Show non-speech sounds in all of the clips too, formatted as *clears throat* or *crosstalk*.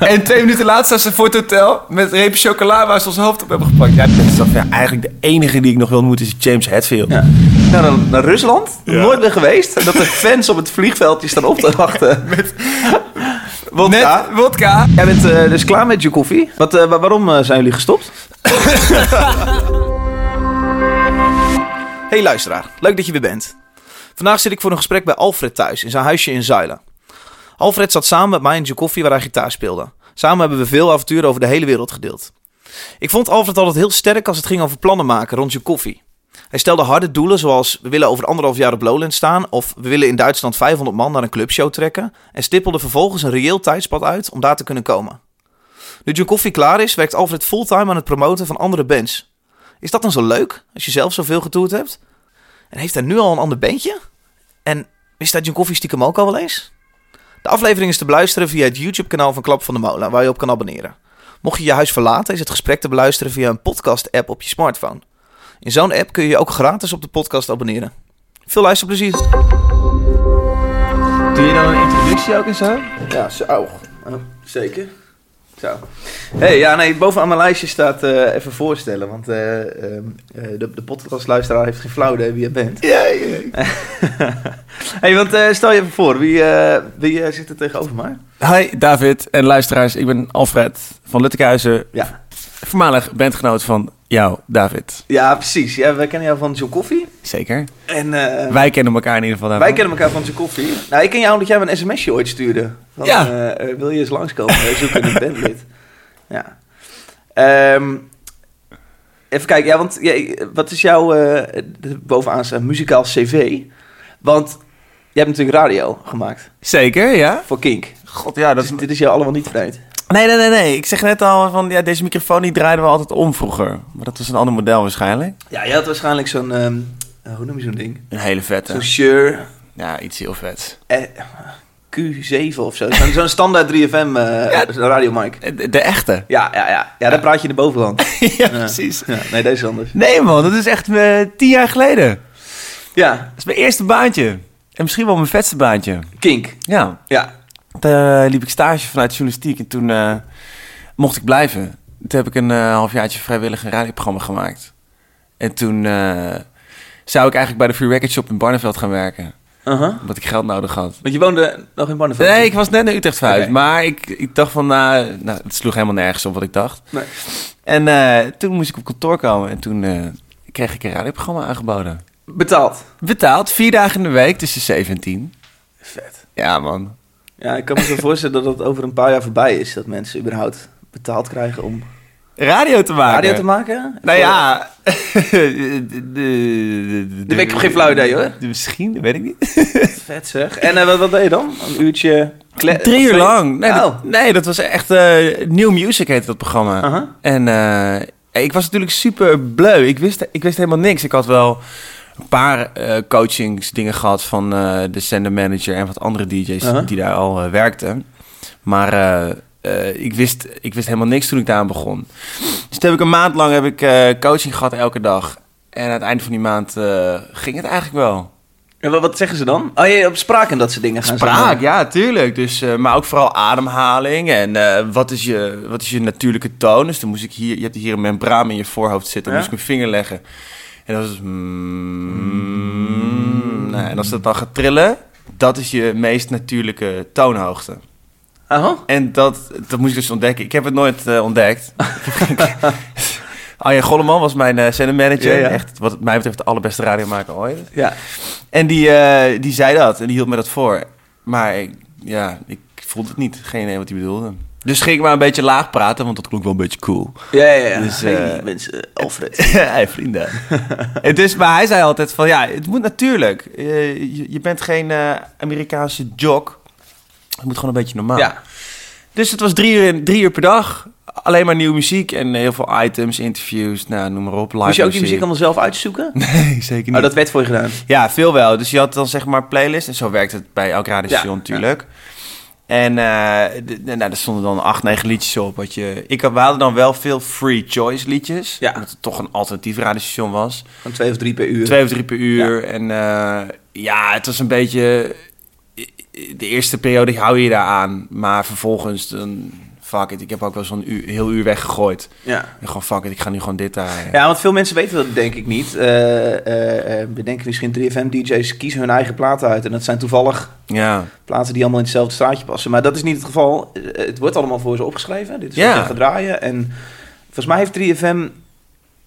En twee minuten later staat ze voor het hotel met reep chocola waar ze ons hoofd op hebben gepakt. Ja, dat is dan, ja, eigenlijk de enige die ik nog wil ontmoeten is James Hetfield. Ja. Nou, dan naar Rusland. Nooit meer geweest. En dat de fans op het vliegveldje staan op te wachten. Met wodka. Met wodka. Jij bent eh, dus klaar met je koffie. Wat, eh, wa- waarom eh, zijn jullie gestopt? *laughs* hey luisteraar, leuk dat je weer bent. Vandaag zit ik voor een gesprek bij Alfred thuis in zijn huisje in Zuilen. Alfred zat samen met mij in koffie waar hij gitaar speelde. Samen hebben we veel avonturen over de hele wereld gedeeld. Ik vond Alfred altijd heel sterk als het ging over plannen maken rond koffie. Hij stelde harde doelen zoals we willen over anderhalf jaar op Lowland staan of we willen in Duitsland 500 man naar een clubshow trekken en stippelde vervolgens een reëel tijdspad uit om daar te kunnen komen. Nu Coffee klaar is, werkt Alfred fulltime aan het promoten van andere bands. Is dat dan zo leuk als je zelf zoveel getoerd hebt? En heeft hij nu al een ander bandje? En hij John Coffee stiekem ook al wel eens? De aflevering is te beluisteren via het YouTube-kanaal van Klap van de Molen, waar je op kan abonneren. Mocht je je huis verlaten, is het gesprek te beluisteren via een podcast-app op je smartphone. In zo'n app kun je je ook gratis op de podcast abonneren. Veel luisterplezier. Doe je dan een introductie ook en zo? Ja, zo. Oh, zeker. Zo. hey, ja, nee, bovenaan mijn lijstje staat eh, even voorstellen. Want eh, ehm, eh, de, de podcastluisteraar heeft geen flauw idee wie je bent. Ja, ja. *laughs* hey, want eh, stel je even voor, wie, eh, wie zit er tegenover mij? Hi David en luisteraars, ik ben Alfred van Luttekhuizen. Ja. Voormalig bandgenoot van jou, David. Ja, precies. Ja, wij kennen jou van John Coffee. Zeker. En eh, Wij kennen elkaar in ieder geval wij kennen elkaar van John Coffee. Nou, ik ken jou omdat jij me een sms'je ooit stuurde. Van, Ja. eh, eh, wil je eens langskomen? Wij zoeken een bandlid. *laughs* Ja. Ehm, even kijken, ja, want ja, wat is jouw eh, de- bovenaan staan muzikaal cv? Want je hebt natuurlijk radio gemaakt Zeker, ja. voor Kink. God, ja, dat Dus dit is jou allemaal niet vreemd. Nee, nee, nee, nee. Ik zeg net al van, ja, deze microfoon die draaiden we altijd om vroeger. Maar dat was een ander model waarschijnlijk. Ja, je had waarschijnlijk zo'n, ehm, eh, hoe noem je zo'n ding? Een hele vette. Zo'n Shure Ja, iets heel vets. eh, Q7 of zo. Zo'n standaard 3FM eh *laughs* Ja. radio mic. De, de echte. Ja, ja, ja. Ja, daar praat je in de bovenland. *laughs* ja, precies. Ja, nee, deze is anders. Nee man, dat is echt eh, tien jaar geleden. Ja, Dat is mijn eerste baantje. En misschien wel mijn vetste baantje. Kink. Ja. Ja. Toen liep ik stage vanuit journalistiek en toen eh, mocht ik blijven. Toen heb ik een eh, halfjaartje vrijwillig een radioprogramma gemaakt. En toen eh, zou ik eigenlijk bij de Free Record Shop in Barneveld gaan werken. Uh-huh. Omdat ik geld nodig had. Want je woonde nog in Barneveld? Nee, ik was net naar Utrecht verhuisd. Maar ik, ik dacht van, nou, nou, het sloeg helemaal nergens op wat ik dacht. Nee. En eh, toen moest ik op kantoor komen en toen eh, kreeg ik een radioprogramma aangeboden. Betaald. Betaald, vier dagen in de week tussen 7 en 10. Vet. Ja, man. Ja, ik kan me zo *laughs* voorstellen dat het over een paar jaar voorbij is. Dat mensen überhaupt betaald krijgen om Radio te maken. radio te maken. Nou Voor- ja, de, de, de, De- ik heb geen flauw idee, hoor. de- Misschien, dat weet ik niet. *laughs* Vet zeg. En eh, wat, wat deed je dan? Een uurtje... kle- Drie uur lang. Nee, Oh. dat, nee, dat was echt eh New Music heette dat programma. En eh, ik was natuurlijk super bleu. Ik wist, ik wist helemaal niks. Ik had wel een paar eh coachingsdingen gehad van eh, de sender manager en wat andere DJ's Uh-huh. die daar al eh, werkten. Maar ik, wist, ik wist helemaal niks toen ik daar aan begon. Dus toen heb ik een maand lang heb ik, coaching gehad elke dag. En aan het einde van die maand ging het eigenlijk wel. En wat, wat zeggen ze dan? Oh, je op spraak en dat soort dingen gaan Spraak, ja, tuurlijk. Dus, maar ook vooral ademhaling en wat, is je, wat is je natuurlijke toon. Dus dan moest ik hier, je hebt hier een membraan in je voorhoofd zitten. Dan Ja. moest ik mijn vinger leggen. En dat was... Mm, nou, en als dat dan gaat trillen, dat is je meest natuurlijke toonhoogte. Aha. En dat, dat moest ik dus ontdekken. Ik heb het nooit eh, ontdekt. *laughs* Arjen Golleman was mijn uh. Ja, ja. Echt, wat mij betreft, de allerbeste radiomaker ooit. Ja. En die, eh, die zei dat en die hield me dat voor. Maar ik, ja, ik voelde het niet. Geen idee wat hij bedoelde. Dus ging ik maar een beetje laag praten, want dat klonk wel een beetje cool. Ja, ja, ja. Dus, hey, eh, mensen, *laughs* Alfred. hey, vrienden. en dus, maar hij zei altijd van, ja, het moet natuurlijk. Eh, je, je bent geen eh, Amerikaanse jock. Het moet gewoon een beetje normaal. Ja. Dus het was drie uur, in- drie uur per dag. Alleen maar nieuwe muziek en heel veel items, interviews, nou, noem maar op. Live Moest je ook die muziek allemaal zelf uitzoeken? *laughs* Nee, zeker niet. Oh, dat werd voor je gedaan. Ja, veel wel. Dus je had dan zeg maar playlist. En zo werkt het bij elk radiostation Ja, natuurlijk. En d- nou, daar stonden dan acht, negen liedjes op. Wat je, ik had, we hadden dan wel veel free choice liedjes. Ja. Omdat het toch een alternatief radiostation was. Van twee of drie per uur. Twee of drie per uur. En eh, ja, het was een beetje... De eerste periode hou je je daar aan. Maar vervolgens dan fuck it. Ik heb ook wel zo'n uur, heel uur weggegooid. Ja. En gewoon fuck it, ik ga nu gewoon dit draaien. Ja, want veel mensen weten dat denk ik niet. Eh, eh, eh, we denken misschien 3FM-DJ's kiezen hun eigen platen uit. En dat zijn toevallig Ja, platen die allemaal in hetzelfde straatje passen. Maar dat is niet het geval. Het wordt allemaal voor ze opgeschreven. Dit is Ja. wat draaien. En volgens mij heeft 3FM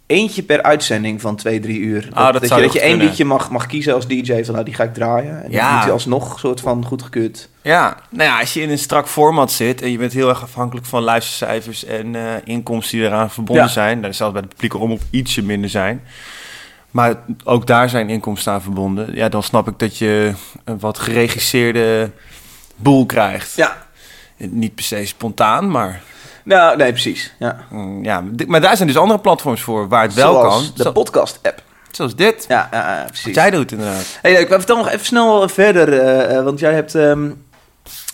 eentje per uitzending van twee, drie uur. Dat, Ah, dat je, dat je één liedje mag, mag kiezen als DJ. Van nou, die ga ik draaien. En Ja. dan moet hij alsnog soort van goedgekeurd. Ja, nou ja, als je in een strak format zit en je bent heel erg afhankelijk van luistercijfers en eh, inkomsten die eraan verbonden Ja. zijn, dan zelfs bij de publieke omroep ietsje minder zijn. Maar ook daar zijn inkomsten aan verbonden. Ja, dan snap ik dat je een wat geregisseerde boel krijgt. Ja. Niet per se spontaan, maar, Nou, nee, precies. Ja. mm, ja, maar daar zijn dus andere platforms voor waar het wel Zoals kan. de Zo- podcast-app. zoals dit. Ja, ja, ja, precies. Wat jij doet inderdaad. Hey, ik vertel nog even snel verder, eh, eh, want jij hebt ehm,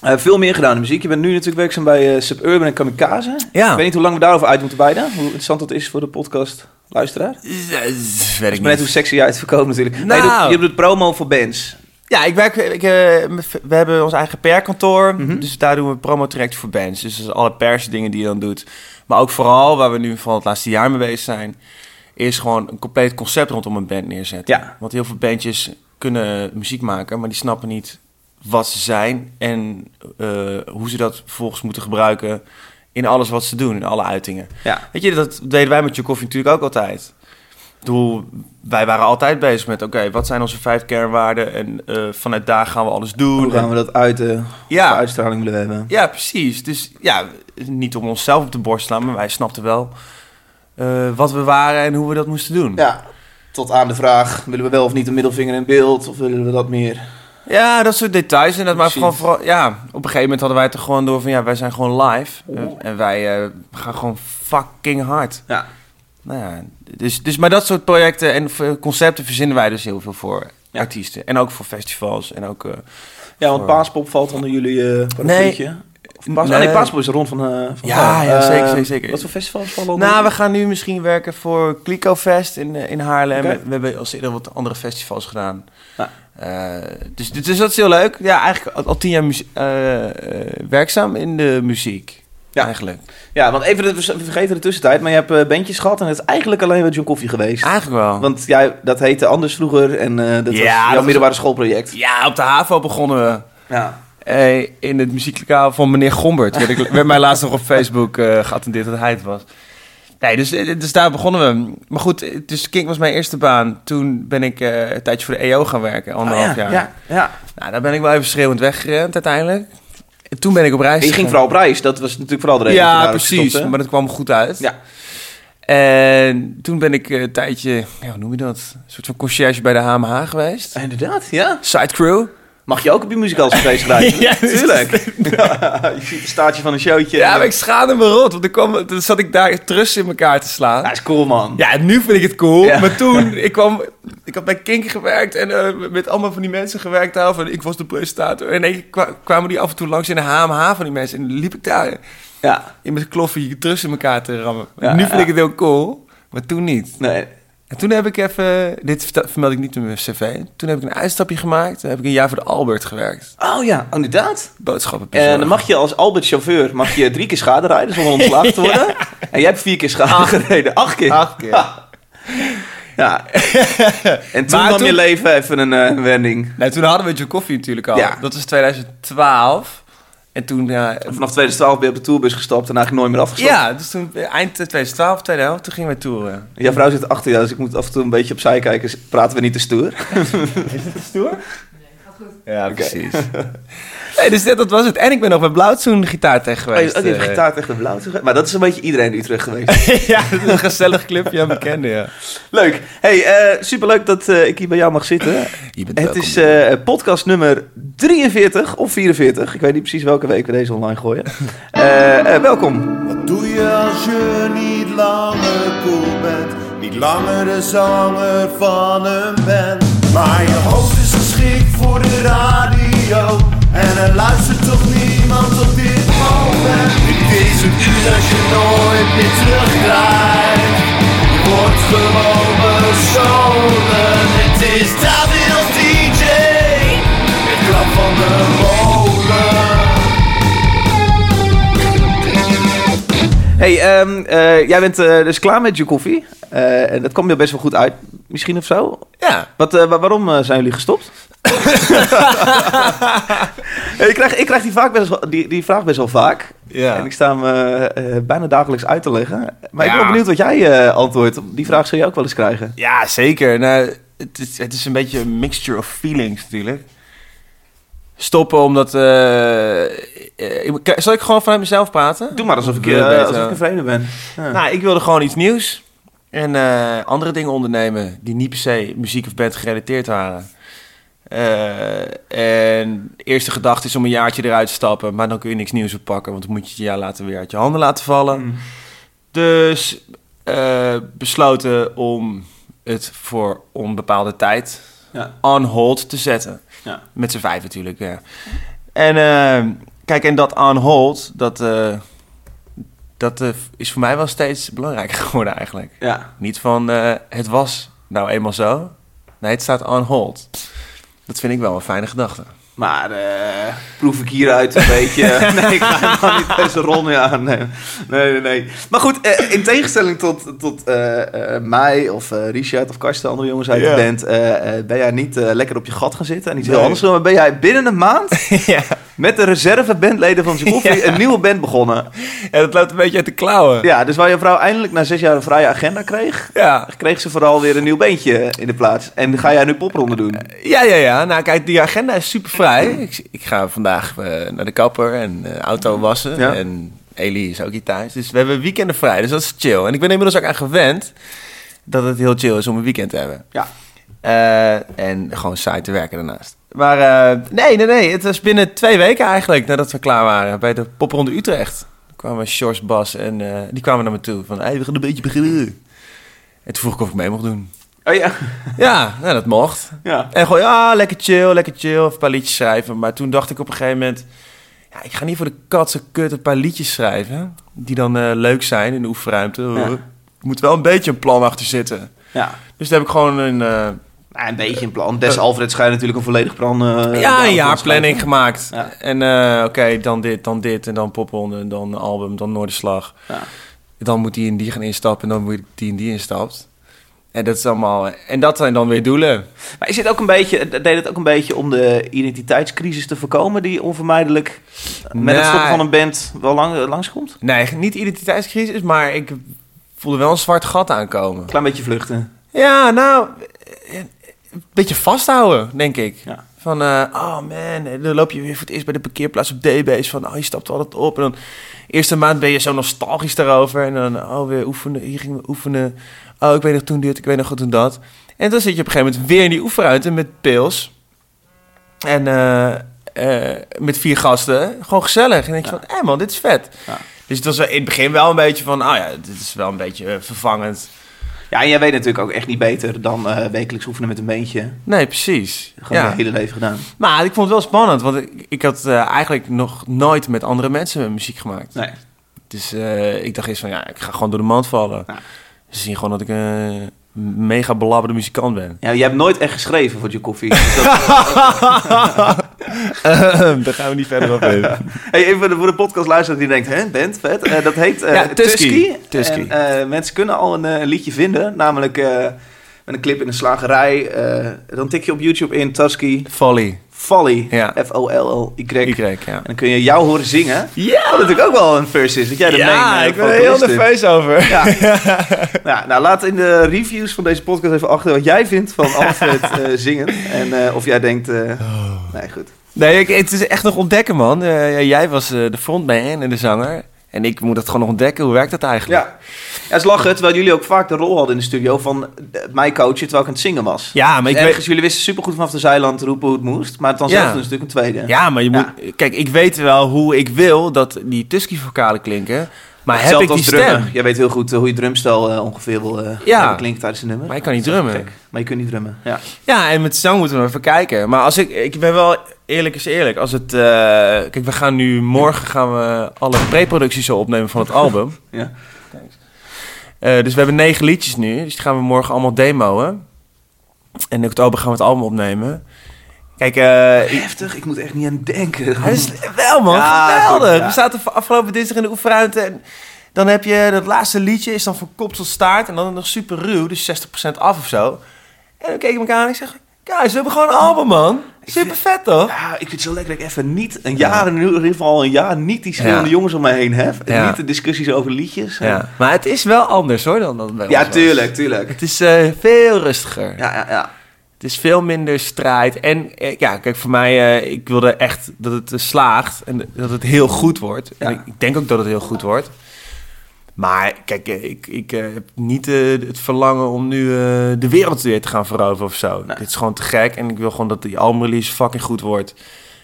eh, veel meer gedaan in muziek. Je bent nu natuurlijk werkzaam bij eh, Suburban en Kamikaze. Ja. Ik weet niet hoe lang we daarover uit moeten wijden. Hoe interessant dat is voor de podcast luisteraar. Eh, Weet Dat ik maar net hoe niet. sexy je uitverkoopt natuurlijk. Nou. Nee, je, doet, je doet promo voor bands. Ja, ik werk, ik, eh, we hebben ons eigen PR-kantoor. Mhm. Dus daar doen we promotraject voor bands. Dus alle persdingen die je dan doet. Maar ook vooral, waar we nu van het laatste jaar mee bezig zijn... is gewoon een compleet concept rondom een band neerzetten. Ja. Want heel veel bandjes kunnen muziek maken... maar die snappen niet wat ze zijn... en eh, hoe ze dat vervolgens moeten gebruiken... in alles wat ze doen, in alle uitingen. Ja. Weet je, dat deden wij met je koffie natuurlijk ook altijd. Bedoel, wij waren altijd bezig met... oké, wat zijn onze vijf kernwaarden... en eh, vanuit daar gaan we alles doen. Hoe gaan we dat uit de Ja. uitstraling willen we hebben? Ja, precies. Dus ja, niet om onszelf op de borst te slaan... maar wij snapten wel eh, wat we waren en hoe we dat moesten doen. Ja, tot aan de vraag, willen we wel of niet een middelvinger in beeld? Of willen we dat meer? Ja, dat soort details. En dat maar vooral, vooral, ja, op een gegeven moment hadden wij het er gewoon door van... ja, wij zijn gewoon live. eh, en wij gaan gewoon fucking hard. Ja. Nou ja, dus, dus, maar dat soort projecten en concepten verzinnen wij dus heel veel voor Ja. artiesten. En ook voor festivals. En ook, eh, Ja, want Voor- Paaspop valt onder jullie uh, parapluutje. Of Paas, Nee. nee. nee, Paaspop is rond van... eh, van Ja, ja, zeker, zeker, zeker. Wat voor festivals vallen onder? nou, we gaan nu misschien werken voor Kliko Fest in, in Haarlem. We hebben al eerder wat andere festivals gedaan. Ja. Dus, dus dat is heel leuk. Ja, eigenlijk al, al tien jaar werkzaam in de muziek. Ja. Eigenlijk. Ja, want even, we vergeten de tussentijd, maar je hebt eh, bandjes gehad en het is eigenlijk alleen met John Koffie geweest. Eigenlijk wel. Want jij, dat heette anders vroeger en eh, dat Ja, was jouw dat middelbare schoolproject. Ja, op de HAVO begonnen we. Ja. Eh, in het muzieklokaal van meneer Gombert. werd, ik, werd mij laatst nog op Facebook eh geattendeerd dat hij het was. Nee, dus, dus daar begonnen we. Maar goed, dus Kink was mijn eerste baan. Toen ben ik eh, een tijdje voor de EO gaan werken, anderhalf Oh, ja, jaar. ja, ja. Nou, daar ben ik wel even schreeuwend weggerend uiteindelijk. En toen ben ik op reis En je ging vooral op reis, dat was natuurlijk vooral de reden. Ja, precies. maar dat kwam goed uit. Ja. En toen ben ik eh, een tijdje, ja, hoe noem je dat? Een soort van conciërge bij de HMH geweest. Inderdaad, ja. Side crew. Mag je ook op je *laughs* feest schrijven? Ja, tuurlijk. *laughs* je ziet een staartje van een showtje. Ja, maar ik schaamde me rot. Want kwam, toen zat ik daar trust in elkaar te slaan. Dat is cool, man. Ja, nu vind ik het cool. Ja. Maar toen, *laughs* ik kwam... Ik had bij Kink gewerkt en eh, met allemaal van die mensen gewerkt daar. Van, ik was de presentator. En ik kwamen die af en toe langs in de HMH van die mensen. En dan liep ik daar Ja, in mijn kloffie trust in elkaar te rammen. Ja, nu vind ja. ik het heel cool. Maar toen niet. nee. En toen heb ik even... Dit vermeld ik niet in mijn cv. Toen heb ik een uitstapje gemaakt. Toen heb ik een jaar voor de Albert gewerkt. Oh ja, inderdaad. Boodschappen En dan mag je als Albert chauffeur mag je drie keer schade rijden zonder *laughs* ontslagen te worden. En jij hebt vier keer schade gereden. Acht keer. Acht keer. Ja. *laughs* En toen Maar nam toen- je leven even een eh, wending. Nee, toen hadden we Joe Coffee natuurlijk al. Ja. Dat was 2012. En toen... Ja, vanaf 2012 ben je op de tourbus gestapt en eigenlijk nooit meer afgestapt. ja, dus toen eind 2012, tweede helft, toen gingen we toeren. Jouw vrouw zit achter je, dus ik moet af en toe een beetje opzij kijken. Praten we niet te stoer? Is het stoer? Ja, precies. Nee, dus dat, dat was het. En ik ben nog bij Blauwtsoen gitaartech Oh, je geweest. oh, je hebt eh. gitaar tegen de blauw. Maar dat is een beetje iedereen die terug geweest. *laughs* ja, dat is een gezellig clubje aan bekenden, ja. Leuk. Hey, eh, superleuk dat eh, ik hier bij jou mag zitten. Je bent Het welkom. is eh, podcast nummer 43 of 44. Ik weet niet precies welke week we deze online gooien. Eh, eh, welkom. Wat doe je als je niet langer cool bent? Niet langer de zanger van een band. Maar je hoofd is geschikt voor de radio. En er luistert toch niemand op dit moment. Dit is het uur dat je nooit meer terugkrijgt. Je wordt gewoon bestolen. Het is David als DJ. Het klap van de molen. Hey, ehm, eh, jij bent eh, dus klaar met je koffie. Eh, en dat kwam je best wel goed uit, misschien of zo. Ja. Wat, wa- waarom zijn jullie gestopt? *laughs* ik, krijg, ik krijg die, vaak best wel, die, die vraag best wel vaak. Ja. En ik sta hem bijna dagelijks uit te leggen. Maar ik ben benieuwd wat jij antwoordt. Die vraag zul je ook wel eens krijgen. Ja, zeker. Nou, het, is, het is een beetje een mixture of feelings natuurlijk. Stoppen omdat... ik- zal ik gewoon vanuit mezelf praten? Doe maar alsof ik, eh, beter. alsof ik een vreemde ben. Ja. Nou, ik wilde gewoon iets nieuws. En eh, andere dingen ondernemen die niet per se muziek of band gerelateerd waren. Eh, en de eerste gedachte is om een jaartje eruit te stappen. Maar dan kun je niks nieuws oppakken. Want dan moet je het jaar later weer uit je handen laten vallen. Mm. Dus eh, besloten om het voor onbepaalde tijd Ja. on hold te zetten. Ja. Met z'n vijf natuurlijk, ja. En eh, kijk, en dat on hold, dat, eh, dat eh, is voor mij wel steeds belangrijker *laughs* geworden eigenlijk. ja. Niet van, eh, het was nou eenmaal zo. Nee, het staat on hold. Dat vind ik wel een fijne gedachte. Maar eh, proef ik hieruit een beetje... *laughs* nee, ik ga helemaal niet deze rol meer aan. Nee, nee, nee. Maar goed, eh, in tegenstelling tot, tot eh, mij of Richard of Karsten, andere jongens uit de band... ben jij niet lekker op je gat gaan zitten en iets heel anders doen. Maar ben jij binnen een maand *laughs* ja. met de reservebandleden van Ja. een nieuwe band begonnen. ja, dat loopt een beetje uit de klauwen. Ja, dus waar je vrouw eindelijk na zes jaar een vrije agenda kreeg... Ja. kreeg ze vooral weer een nieuw beentje in de plaats. En ga jij nu popronde doen? Ja, ja, ja. Nou, kijk, die agenda is super vrij. Ik, ik ga vandaag eh, naar de kapper en eh, auto wassen. Ja. En Eli is ook hier thuis. Dus we hebben weekenden vrij. Dus dat is chill. En ik ben inmiddels ook aan gewend dat het heel chill is om een weekend te hebben. Ja. Eh, en gewoon saai te werken daarnaast. Maar nee, nee, nee. Het was binnen twee weken eigenlijk nadat we klaar waren bij de popronde Utrecht. Toen kwamen Sjors, Bas en die kwamen naar me toe. Van, hey, we gaan een beetje beginnen. En toen vroeg ik of ik mee mocht doen. Oh ja. Ja, nou, dat mocht. Ja. En gewoon, ja, lekker chill, lekker chill. Of een paar liedjes schrijven. Maar toen dacht ik op een gegeven moment... Ja, ik ga niet voor de katse kut een paar liedjes schrijven. Die dan eh, leuk zijn in de oefenruimte. Ja. Er moet wel een beetje een plan achter zitten. Ja. Dus daar heb ik gewoon een... eh, een beetje een plan. Des Alfred schijnt natuurlijk een volledig plan. eh, ja, een plan jaarplanning gemaakt. Ja. En oké, dan dit, dan dit. En dan popronde, en dan album, dan Noorderslag. Ja. Dan moet die en die gaan instappen. En dan moet die en die instapt. En dat is allemaal... En dat zijn dan weer doelen. Maar is het ook een beetje, deed het ook een beetje om de identiteitscrisis te voorkomen die onvermijdelijk met het stoppen van een band wel lang, langskomt? Nee, niet identiteitscrisis, maar ik voelde wel een zwart gat aankomen. Klein beetje vluchten. Ja, nou, een beetje vasthouden, denk ik. Ja. Van, eh, oh man, en dan loop je weer voor het eerst bij de parkeerplaats op DB's. Van, oh, je stapt altijd op. En dan, eerste maand ben je zo nostalgisch daarover. En dan, oh, weer oefenen, hier gingen we oefenen. Oh, ik weet nog toen dit, ik weet nog toen dat. En dan zit je op een gegeven moment weer in die oefenruimte met pils. En eh, eh, met vier gasten. Gewoon gezellig. En dan denk je Ja. van, hé man, dit is vet. Ja. Dus het was in het begin wel een beetje van, ah ja, dit is wel een beetje vervangend. Ja, en jij weet natuurlijk ook echt niet beter dan eh, wekelijks oefenen met een beentje. Nee, precies. Gewoon Ja. je hele leven gedaan. Maar ik vond het wel spannend, want ik, ik had eh, eigenlijk nog nooit met andere mensen muziek gemaakt. Nee. Dus eh, ik dacht eerst van, ja, ik ga gewoon door de mand vallen. Ja. Ze zien gewoon dat ik een mega belabberde muzikant ben. Ja, jij hebt nooit echt geschreven voor je koffie. Dus dat- *laughs* Daar gaan we niet verder op in. *laughs* hey, even voor de, podcastluisteraar die denkt, hè, band, vet. Eh, dat heet eh Ja, Tusky. Tusky. Tusky. En, eh, mensen kunnen al een eh, liedje vinden, namelijk eh, met een clip in een slagerij. Eh, dan tik je op YouTube in Tusky Folly. Folly, Ja. F-O-L-L-Y. Y, ja. En dan kun je jou horen zingen. Ja, Wat natuurlijk ook wel een verse is, dat jij de ja eh, ik ben er heel nerveus over. Ja. *laughs* ja, nou, laat in de reviews van deze podcast even achter wat jij vindt van Alfred *laughs* eh, zingen. En eh, of jij denkt... eh, Nee, goed. Nee, ik, het is echt nog ontdekken, man. Jij was de frontman en de zanger. En ik moet het gewoon nog ontdekken. Hoe werkt dat eigenlijk? Ja. ja, het is lachen, terwijl jullie ook vaak de rol hadden in de studio van eh, mij coachen terwijl ik aan het zingen was. Ja, maar ik Dus weet... jullie wisten supergoed vanaf de zijland te roepen hoe het moest, maar dan zelf Ja. doen ze natuurlijk een tweede. Ja, maar je Ja. moet... Kijk, ik weet wel hoe ik wil dat die Tusky-vocalen klinken. Maar heb ik die stem? Jij weet heel goed eh, hoe je drumstel eh, ongeveer wil eh, Ja. hebben klinken tijdens de nummer. Maar ik kan niet drummen. gek. Maar je kunt niet drummen, ja. Ja, en met zang moeten we even kijken. Maar als ik... Ik ben wel... Eerlijk is eerlijk. Als het... eh, kijk, we gaan nu... Morgen gaan we alle preproducties zo opnemen van het *laughs* album. ja. Eh, dus we hebben negen liedjes nu. Dus die gaan we morgen allemaal demoen. En in oktober gaan we het album opnemen. Kijk, eh... Heftig, ik moet echt niet aan denken. Het is wel man, Ja, geweldig. goed, ja. We zaten afgelopen dinsdag in de oefenruimte en Dan heb je dat laatste liedje, is dan van kop tot staart. En dan nog super ruw, dus 60% af of zo. En dan keek ik elkaar aan en ik zeg... Guys, we hebben gewoon een album, man. Super vet, toch? Ja, ik vind het zo lekker dat ik even niet een jaar, in ieder geval een jaar, niet die schreeuwende Ja. jongens om mij heen heb. Ja. niet de discussies over liedjes. Ja. Maar het is wel anders, hoor, dan, dan bij Ja, tuurlijk, tuurlijk. Het is eh, veel rustiger. Ja, ja, ja. Het is veel minder strijd. En eh, ja, kijk, voor mij, eh, ik wilde echt dat het eh, slaagt en dat het heel goed wordt. En ik, ik denk ook dat het heel goed wordt. Maar kijk, ik, ik heb niet het verlangen om nu de wereld weer te gaan veroveren of zo. Nee. Dit is gewoon te gek. En ik wil gewoon dat die albumrelease fucking goed wordt.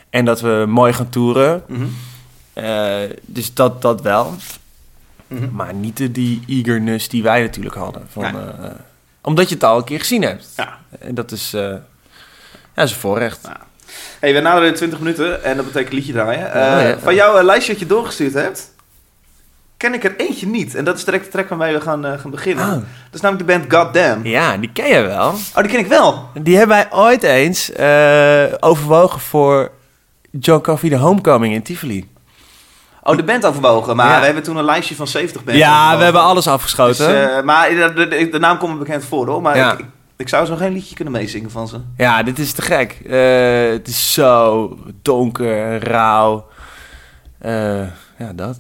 En dat we mooi gaan toeren. Mhm. Dus dat, dat wel. Mhm. Maar niet die eagerness die wij natuurlijk hadden. Van. Omdat je het al een keer gezien hebt. Ja. En dat is, eh ja, dat is een voorrecht. Hey, we naderen de 20 minuten en dat betekent liedje draaien. Eh, ja. Van jouw eh, lijstje dat je doorgestuurd hebt, ken ik er eentje niet. En dat is direct de track waarmee we gaan, gaan beginnen. Oh. Dat is namelijk de band Goddamn. Ja, die ken je wel. Oh, die ken ik wel. Die hebben wij ooit eens overwogen voor John Coffee de Homecoming in Tivoli. Oh, de band overwogen. Maar Ja. we hebben toen een lijstje van 70 bands ja, overwogen. we hebben alles Dus, afgeschoten. eh, maar de, de, de naam komt me bekend voor hoor. Maar Ja. ik, ik, ik zou zo geen liedje kunnen meezingen van ze. ja, dit is te gek. Eh, het is zo donker en rauw. Eh, ja, dat.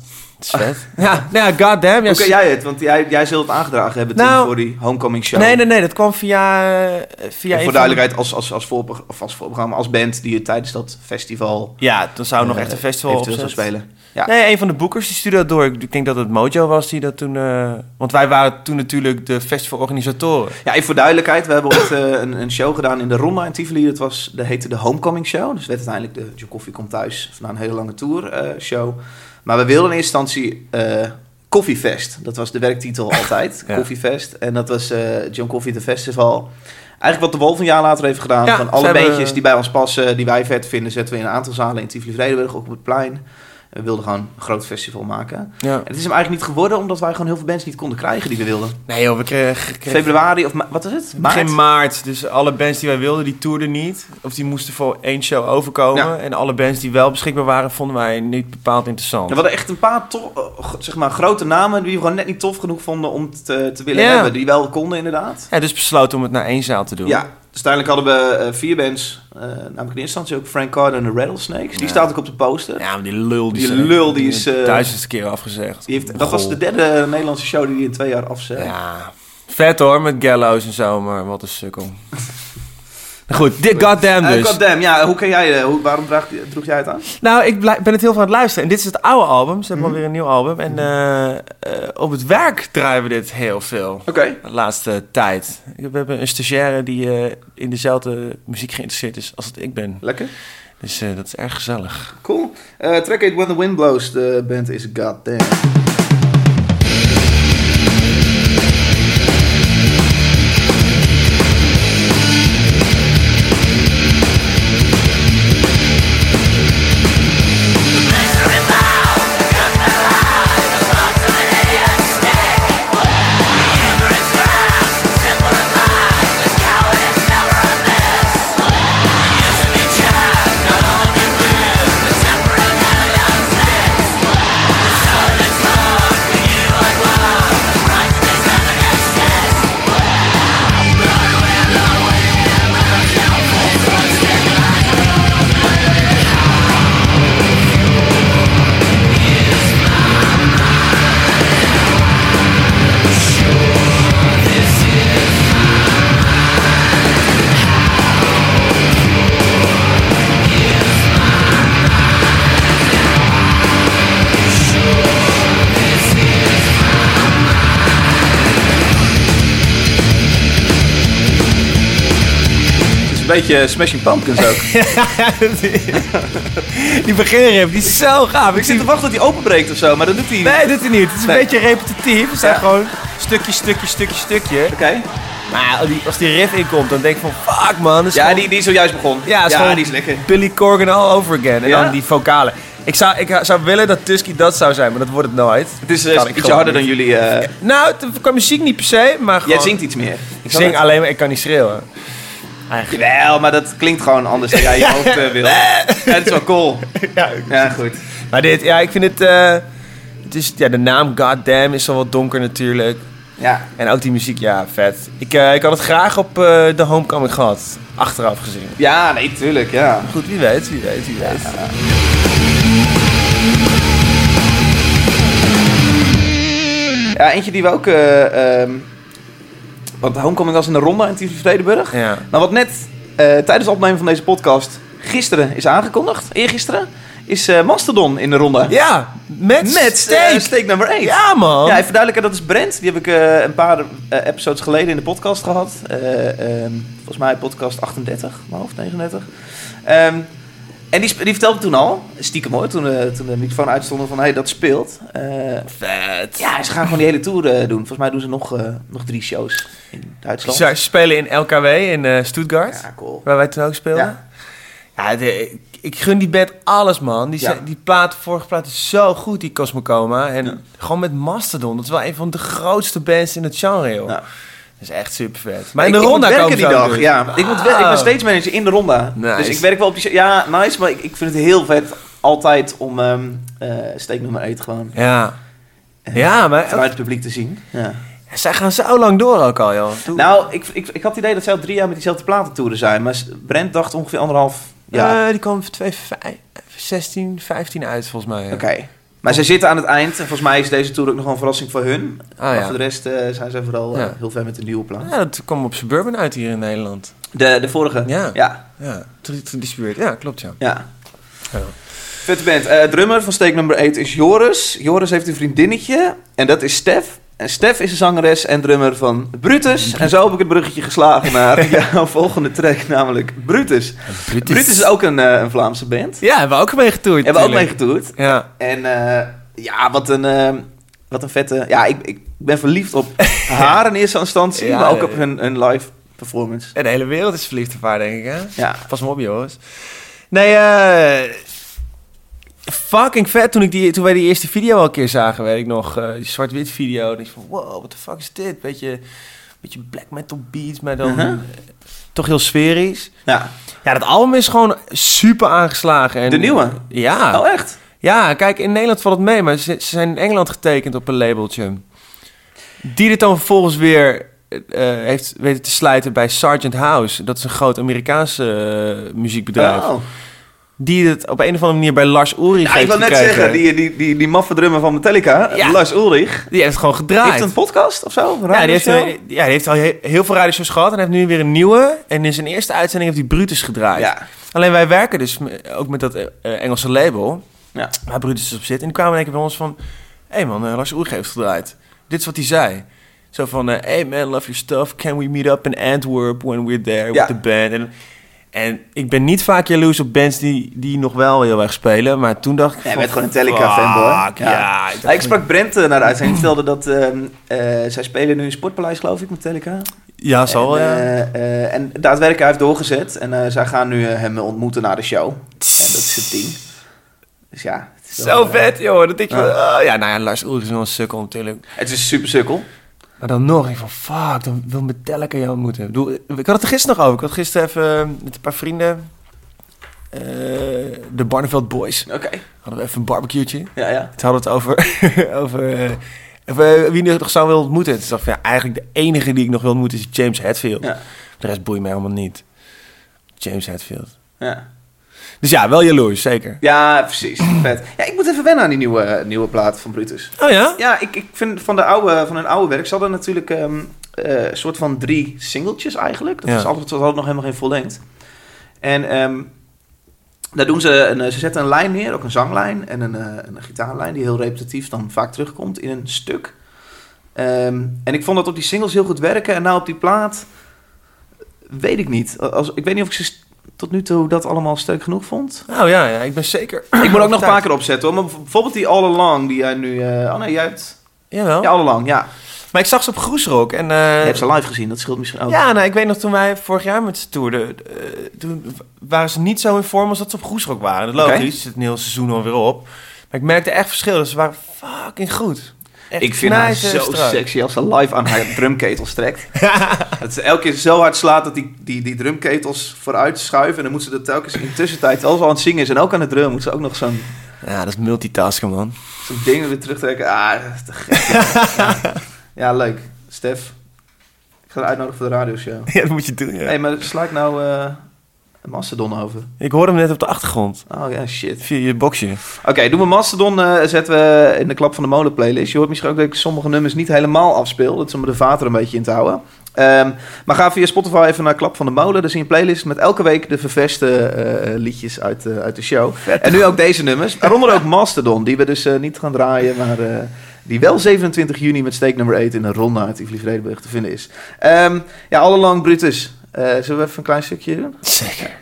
Het is vet. *laughs* ja, nou ja, goddamn. Ja, Hoe ken jij het? Want jij, jij zult het aangedragen hebben toen Nou, voor die Homecoming Show. Nee, nee, nee. Dat kwam via... eh, via En voor van- duidelijkheid, als, als, als, voorpro- of als voorprogramma, als band die je tijdens dat festival Ja, dan zou nog eh, echt een festival zou opzetten. spelen. Ja. Nee, een van de boekers die stuurde dat door. Ik denk dat het Mojo was die dat toen... eh, want wij waren toen natuurlijk de festivalorganisatoren. Ja, even voor duidelijkheid. We hebben ooit eh, een, een show gedaan in de Ronda in Tivoli. Dat was, dat heette de Homecoming Show. Dus werd uiteindelijk de John Coffee komt thuis na een hele lange tour eh, show. Maar we wilden in eerste instantie eh Koffiefest. Dat was de werktitel *laughs* altijd. Ja. Koffiefest. En dat was eh, John Coffee The Festival. Eigenlijk wat de Wolf een jaar later heeft gedaan. Ja, van alle hebben- bandjes die bij ons passen, die wij vet vinden, zetten we in een aantal zalen in Tivoli-Vredenburg, ook op het plein. We wilden gewoon een groot festival maken. Ja. En het is hem eigenlijk niet geworden, omdat wij gewoon heel veel bands niet konden krijgen die we wilden. Nee joh, we kregen... kregen Februari of wat is het? Maart? Begin maart. Dus alle bands die wij wilden, die toerden niet. Of die moesten voor één show overkomen. Ja. En alle bands die wel beschikbaar waren, vonden wij niet bepaald interessant. Ja, we hadden echt een paar eh, zeg maar, grote namen die we gewoon net niet tof genoeg vonden om te, te willen hebben. Die wel konden inderdaad. Ja, dus besloten om het naar één zaal te doen. Ja, dus uiteindelijk hadden we eh, vier bands. eh, namelijk in eerste instantie ook Frank Carter en de Rattlesnakes. Die staat ook op de poster. Ja, maar die lul die, lul, die is, eh, duizendste keer afgezegd. Die heeft, dat was de derde Nederlandse show die hij in twee jaar afzet. Ja, vet hoor, met gallows en zo, maar wat een sukkel. *laughs* Nou Goed, dit goddamn Eh, dus. goddamn, ja, hoe ken jij, eh, hoe, waarom draag, droeg jij het aan? Nou, ik ben het heel veel aan het luisteren. En dit is het oude album. Ze hebben Mhm. alweer een nieuw album. En eh, op het werk draaien we dit heel veel. Oké. De laatste tijd. We hebben een stagiaire die in dezelfde muziek geïnteresseerd is als dat ik ben. Lekker. Dus dat is erg gezellig. Cool. Track heet When the Wind Blows. De band is Goddamn. Beetje Smashing Pumpkins ook. *laughs* die beginrip, die is zo gaaf. Ik zit te wachten tot hij openbreekt of zo, maar dat doet hij niet. Nee, doet hij niet. Het is een beetje repetitief. Het zijn Ja. gewoon stukje, stukje, stukje, stukje. Oké. Maar als die, die riff inkomt, dan denk ik van... Fuck man, dat is Ja, gewoon die, die is zojuist begonnen. Ja, is die is lekker. Billy Corgan all over again. En Ja? dan die vocalen. Ik zou, ik zou willen dat Tusky dat zou zijn, maar dat wordt het nooit. Het is eh, ik ietsje gewoon harder dan jullie. eh Nou, qua muziek niet per se, maar gewoon... jij zingt iets meer. Ik zing alleen maar, ik kan niet schreeuwen. Eigenlijk. Jawel, maar dat klinkt gewoon anders dan jij je *laughs* hoofd eh, wil. Ja, dat is wel cool. Ja, Ja, goed. maar dit, ja, ik vind het... eh, het is, ja, de naam Goddamn is al wat donker natuurlijk. Ja. En ook die muziek, ja, vet. Ik, eh, ik had het graag op de Homecoming gehad, achteraf gezien. Ja, nee, tuurlijk, ja. Goed, wie weet, wie weet, wie weet. Ja, eentje die we ook... eh, ehm, want Homecoming was in de ronde in TV Vredenburg. Ja. Nou, wat net eh, tijdens het opnemen van deze podcast gisteren is aangekondigd, eergisteren, is eh, Mastodon in de ronde. Ja, met, Met steak. steek. steek nummer 1. Ja, man. Ja, even verduidelijken, dat is Brent. Die heb ik eh, een paar eh, episodes geleden in de podcast gehad. Eh, ehm, volgens mij podcast 38, mijn hoofd 39. Ehm, en die, die vertelde toen al, stiekem hoor, toen, eh, toen de microfoon uitstond van hey, dat speelt. Eh, vet. ja, ze gaan gewoon die hele tour eh, doen. Volgens mij doen ze nog, nog drie shows in Duitsland. Ze spelen in LKW in Stuttgart, Ja, cool. waar wij toen ook speelden. Ja. Ja, de- ik, gun die band alles, man. Die, Ja. die plaat, vorige plaat is zo goed, die Cosmocoma. En Ja. gewoon met Mastodon. Dat is wel een van de grootste bands in het genre, joh. Is echt super vet. Maar in ik, de ik ronda moet komen die dag, ja. Ik, moet ik ben stage manager in de ronda. Nice. Dus ik werk wel op die... Ja, nice, maar ik, ik vind het heel vet altijd om ehm eh steek nummer 1 gewoon Ja. eh, Ja, maar vanuit het publiek te zien. Ja. zij gaan zo lang door ook al, joh. Toen- Nou, ik, ik, ik had het idee dat zij al drie jaar met diezelfde platentoeren zijn. Maar Brent dacht ongeveer anderhalf jaar. Eh, die komen 2016, 15 uit, volgens mij. ja. Oké. Maar zij zitten aan het eind. En volgens mij is deze tour ook nog een verrassing voor hun. maar Ah, ja. voor de rest eh, zijn zij vooral eh, Ja. heel ver met de nieuwe plaat. ja, dat kwam op Suburban uit hier in Nederland. De, de vorige? Ja. Ja. Ja, gedistribueerd. Ja, klopt, ja. ja. Ja. Vette band. Eh, drummer van steek nummer 8 is Joris. Joris heeft een vriendinnetje. En dat is Stef. En Stef is de zangeres en drummer van Brutus. En zo heb ik het bruggetje geslagen naar *laughs* jouw volgende track, namelijk Brutus. Brutus is ook een, eh, een Vlaamse band. Ja, hebben we ook mee getoerd. Hebben we ook natuurlijk. meegetoerd. Ja. En eh, ja, wat een, eh, wat een vette... Ja, ik, ik ben verliefd op *laughs* haar in eerste instantie, Ja, maar ook op hun, hun live performance. En de hele wereld is verliefd op haar, denk ik, hè? Ja, Pas maar op, jongens. Nee, eh... Fucking vet. Toen, ik die, toen wij die eerste video al een keer zagen, weet ik nog. eh, die zwart-wit video. En ik van, wow, what the fuck is dit? Beetje, beetje black metal beats, maar dan... Mhm. eh, toch heel sferisch. ja. Ja, dat album is gewoon super aangeslagen. En, De nieuwe? Ja. Oh, echt? Ja, kijk, in Nederland valt het mee, maar ze, ze zijn in Engeland getekend op een labeltje. Die dit dan vervolgens weer eh, heeft weten te sluiten bij Sargent House. Dat is een groot Amerikaanse muziekbedrijf. Oh. Die het op een of andere manier bij Lars Ulrich Ja, ik heeft wil net gekregen. zeggen, die, die, die, die maffe drummer van Metallica, Ja. Lars Ulrich, Die heeft gewoon gedraaid. heeft een podcast of zo? Een ja, die heeft, radioshow? ja, die heeft al he- heel veel radioshows gehad en heeft nu weer een nieuwe. En in zijn eerste uitzending heeft hij Brutus gedraaid. Ja. Alleen wij werken dus ook met dat eh, eh, Engelse label. Ja. Waar Brutus dus op zit. En die kwamen in één keer bij ons van... Hé hey man, eh, Lars Ulrich heeft gedraaid. Dit is wat hij zei. Zo van... eh, hey man, love your stuff. Can we meet up in Antwerp when we're there Ja. with the band? En, en ik ben niet vaak jaloers op bands die, die nog wel heel erg spelen. Maar toen dacht ik Ja, je van, bent gewoon een Metallica-fanboy. fuck, Ja, ik Ja, ik sprak Brent eh, naar de uitzending. Vertelde dat ehm, eh, zij spelen nu in Sportpaleis, geloof ik, Metallica. Ja, zal en, ja. eh, en daadwerkelijk hij heeft doorgezet. En zij gaan nu hem ontmoeten na de show. En dat is het ding. Dus ja. Het is wel, Zo vet, joh. Dat van, Ja. ah, ja, nou ja, Lars Ulrich is wel een sukkel natuurlijk. het is super sukkel. Maar dan nog, ik van, fuck, dan wil Metallica jou ontmoeten. Ik, bedoel, ik had het er gisteren nog over. Ik had gisteren even eh, met een paar vrienden... eh, de Barneveld Boys. Oké. Hadden we even een barbecue'tje. Ja, ja. Toen hadden we het over, *laughs* over eh, wie ik nog zou willen ontmoeten. Toen dacht ik, ja, eigenlijk de enige die ik nog wil ontmoeten is James Hetfield. Ja. De rest boeit mij helemaal niet. James Hetfield. Ja. Dus ja, wel jaloers, zeker. Ja, precies. *clears throat* Vet. Ja, ik moet even wennen aan die nieuwe, nieuwe plaat van Brutus. Oh ja? Ja, ik, ik vind van, de oude, van hun oude werk... Ze hadden natuurlijk ehm, eh, een soort van drie singeltjes eigenlijk. Dat Ja. is altijd, ze hadden nog helemaal geen vollengd. En ehm, daar doen ze... Een, eh, ze zetten een lijn neer, ook een zanglijn... en een, eh, een gitaarlijn die heel repetitief dan vaak terugkomt in een stuk. Ehm, en ik vond dat op die singles heel goed werken. En nou op die plaat... Weet ik niet. Als, ik weet niet of ik ze tot nu toe dat allemaal sterk genoeg vond. Nou ja, ja, ik ben zeker. *clears throat* Ik moet ook nog een paar keer opzetten hoor. Maar bijvoorbeeld die All Along die jij nu... eh, oh nee, jij hebt... Jawel. Ja, All Along, ja. Maar ik zag ze op Groesrock en... eh, Je hebt ze live gezien, dat scheelt misschien ook. Ja, nou, ik weet nog toen wij vorig jaar met ze toerden, eh, toen waren ze niet zo in vorm als dat ze op Groesrock waren. Dat logisch, zit een heel seizoen alweer op. Maar ik merkte echt verschil, dus ze waren fucking goed. Echt ik vind haar zo strak. sexy als ze live aan haar *laughs* drumketels trekt. dat ze elke keer zo hard slaat dat die, die, die drumketels vooruit schuiven. En dan moet ze dat telkens in de tussentijd, als ze al aan het zingen is en ook aan het drum, moet ze ook nog zo'n... Ja, dat is multitasken, man. Zo'n ding weer terugtrekken. Ah, dat is te gek. *laughs* ja. ja, leuk. Stef, ik ga je uitnodigen voor de radioshow. *laughs* Ja, dat moet je doen, ja. Hé, hey, maar sla ik nou eh Mastodon over? Ik hoorde hem net op de achtergrond. Oh ja, shit. Via je boxje. Oké, doen we Mastodon, eh, zetten we in de Klap van de Molen playlist. Je hoort misschien ook dat ik sommige nummers niet helemaal afspeel. Dat is om de vater een beetje in te houden. Ehm, maar ga via Spotify even naar Klap van de Molen. Daar zie je een playlist met elke week de ververste eh, liedjes uit, eh, uit de show. En nu ook deze nummers. Waaronder ook Mastodon, die we dus niet gaan draaien, maar... die wel 27 juni met steek nummer 8 in een ronde uit Tivoli Vredenburg te vinden is. Ehm, ja, alle lang Brutus. Eh, zullen we even een klein stukje doen? Zeker.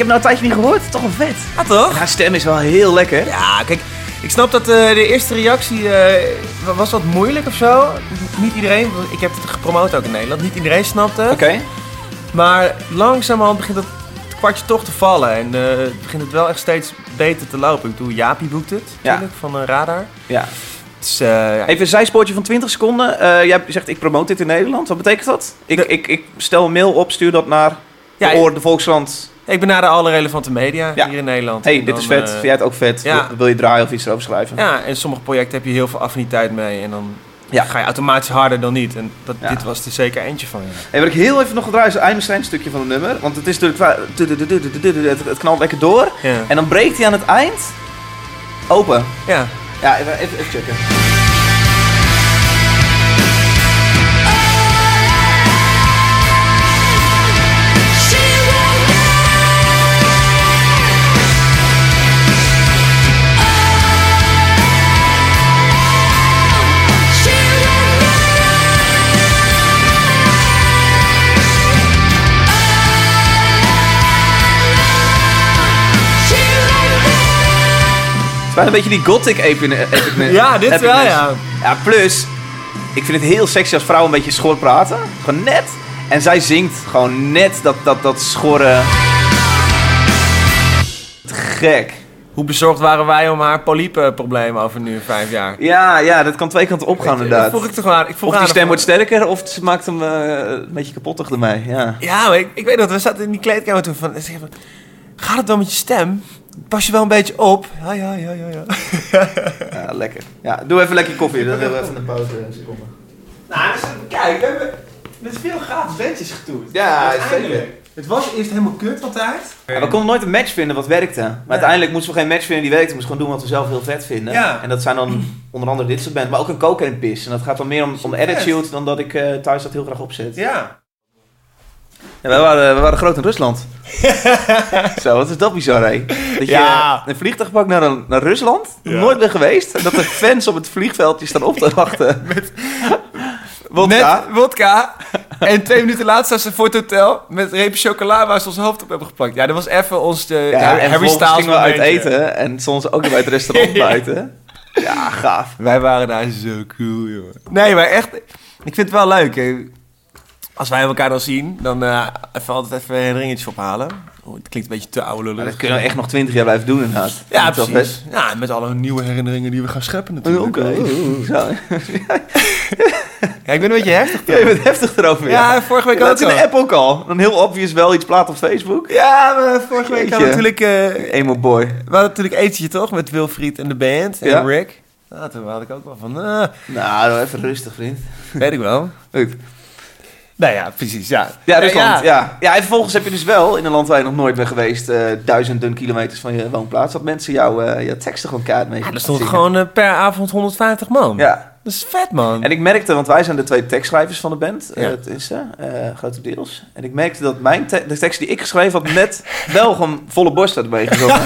Heb nou een tijdje niet gehoord. Toch wel vet. Ah, toch? Haar stem is wel heel lekker. Ja, kijk, ik snap dat eh, de eerste reactie eh, wa- was wat moeilijk of zo. Niet iedereen, ik heb het gepromoot ook in Nederland, niet iedereen snapte. het. Oké. Maar langzamerhand begint het kwartje toch te vallen en eh, begint het wel echt steeds beter te lopen. Ik bedoel, Jaapie boekt het, Ja. natuurlijk, van een Radar. Ja. Dus, ja, Even een zijspoortje van 20 seconden. Eh, jij zegt ik promote dit in Nederland. Wat betekent dat? Ik, De- ik, ik stel een mail op, stuur dat naar Ja, de Oor, de Volkskrant. Ik benader alle relevante media Ja. hier in Nederland. hey, En dit dan, is vet. eh, Vind jij het ook vet? ja. Wil, wil je draaien of iets erover schrijven? Ja, en sommige projecten heb je heel veel affiniteit mee en dan Ja. ga je automatisch harder dan niet. En dat, Ja. dit was er zeker eentje van, ja. Hey, wat ik heel even nog ga draaien is het eindbestrijdstukje van het nummer. Want het is natuurlijk... Het, knalt lekker door. Ja. En dan breekt hij aan het eind open. ja. Ja, even checken. Bijna een beetje die gothic epic. epic Ja, dit epicness. wel, ja. Ja, plus, ik vind het heel sexy als vrouwen een beetje schor praten. Gewoon net. En zij zingt gewoon net dat, dat, dat schorre... Te gek. Hoe bezorgd waren wij om haar polypenprobleem over nu vijf jaar? Ja, ja, dat kan twee kanten opgaan Dat inderdaad. vroeg ik toch aan. Ik vroeg Of die stem wordt sterker, of ze maakt hem eh, een beetje kapottig ermee. Ja. Ja, maar ik, ik weet dat we zaten in die kleedkamer toen van... Gaat het wel met je stem? Pas je wel een beetje op? Ja, ja, ja, ja. ja. *laughs* ja, lekker. Ja, doe even lekker koffie. Dan hebben we even een pauze. Seconde. Nou, dus, kijk, we hebben met veel gratis bandjes getoerd. Ja, Uiteindelijk. zeker. Het was eerst helemaal kut altijd. Ja, we konden nooit een match vinden wat werkte. Maar uiteindelijk moesten we geen match vinden die werkte. We moesten gewoon doen wat we zelf heel vet vinden. Ja. En dat zijn dan *clears throat* onder andere dit soort bands. Maar ook een cocaine piss. En dat gaat dan meer om, om attitude dan dat ik eh, thuis dat heel graag opzet. Ja. Ja, wij, waren, we waren groot in Rusland. *laughs* Zo, wat is dat bizar, hè? Dat je Ja. een vliegtuig pakt naar, een, naar Rusland, Ja. nooit ben geweest. En dat er fans op het vliegveldje staan op te wachten. Met wodka. Met wodka. en twee minuten later staan ze voor het hotel met repen chocola waar ze ons hoofd op hebben geplakt. Ja, dat was even ons de Ja, en Harry Styles gingen we uit eten. En soms ook nog bij het restaurant *laughs* buiten. Ja, gaaf. Wij waren daar zo cool, jongen. Nee, maar echt, ik vind het wel leuk. hè. Als wij elkaar dan zien, dan eh, even altijd even een ringetje ophalen. Oh, het klinkt een beetje te oude dat kunnen we echt nog twintig jaar blijven doen inderdaad. Ja, Dat precies. Ja, met alle nieuwe herinneringen die we gaan scheppen natuurlijk. Oké. Zo. *laughs* Ja, ik ben een beetje heftig. Ja, je bent heftig erover. Ja, vorige week Ja, ook dat is in app ook al. Dan heel obvious wel iets plaat op Facebook. Ja, maar vorige week hadden we natuurlijk... eh, Emo boy. we hadden natuurlijk etentje toch, met Wilfried en de band en Ja. Rick. Nou, toen had ik ook wel van, eh, Nou, even rustig, vriend. weet ik wel. Goed. Nou ja, precies, ja. Ja, Rusland. Ja. Ja. en vervolgens heb je dus wel in een land waar je nog nooit bent geweest, eh, duizenden kilometers van je woonplaats, dat mensen jou, eh jouw teksten gewoon kaart mee Ja, er stond gewoon eh, per avond 150 man. Ja. Dat is vet, man. En ik merkte, want wij zijn de twee tekstschrijvers van de band, Ja. het is, eh, grotendeels. En ik merkte dat mijn te- de teksten die ik geschreven had net *laughs* wel gewoon volle borst had meegezongen.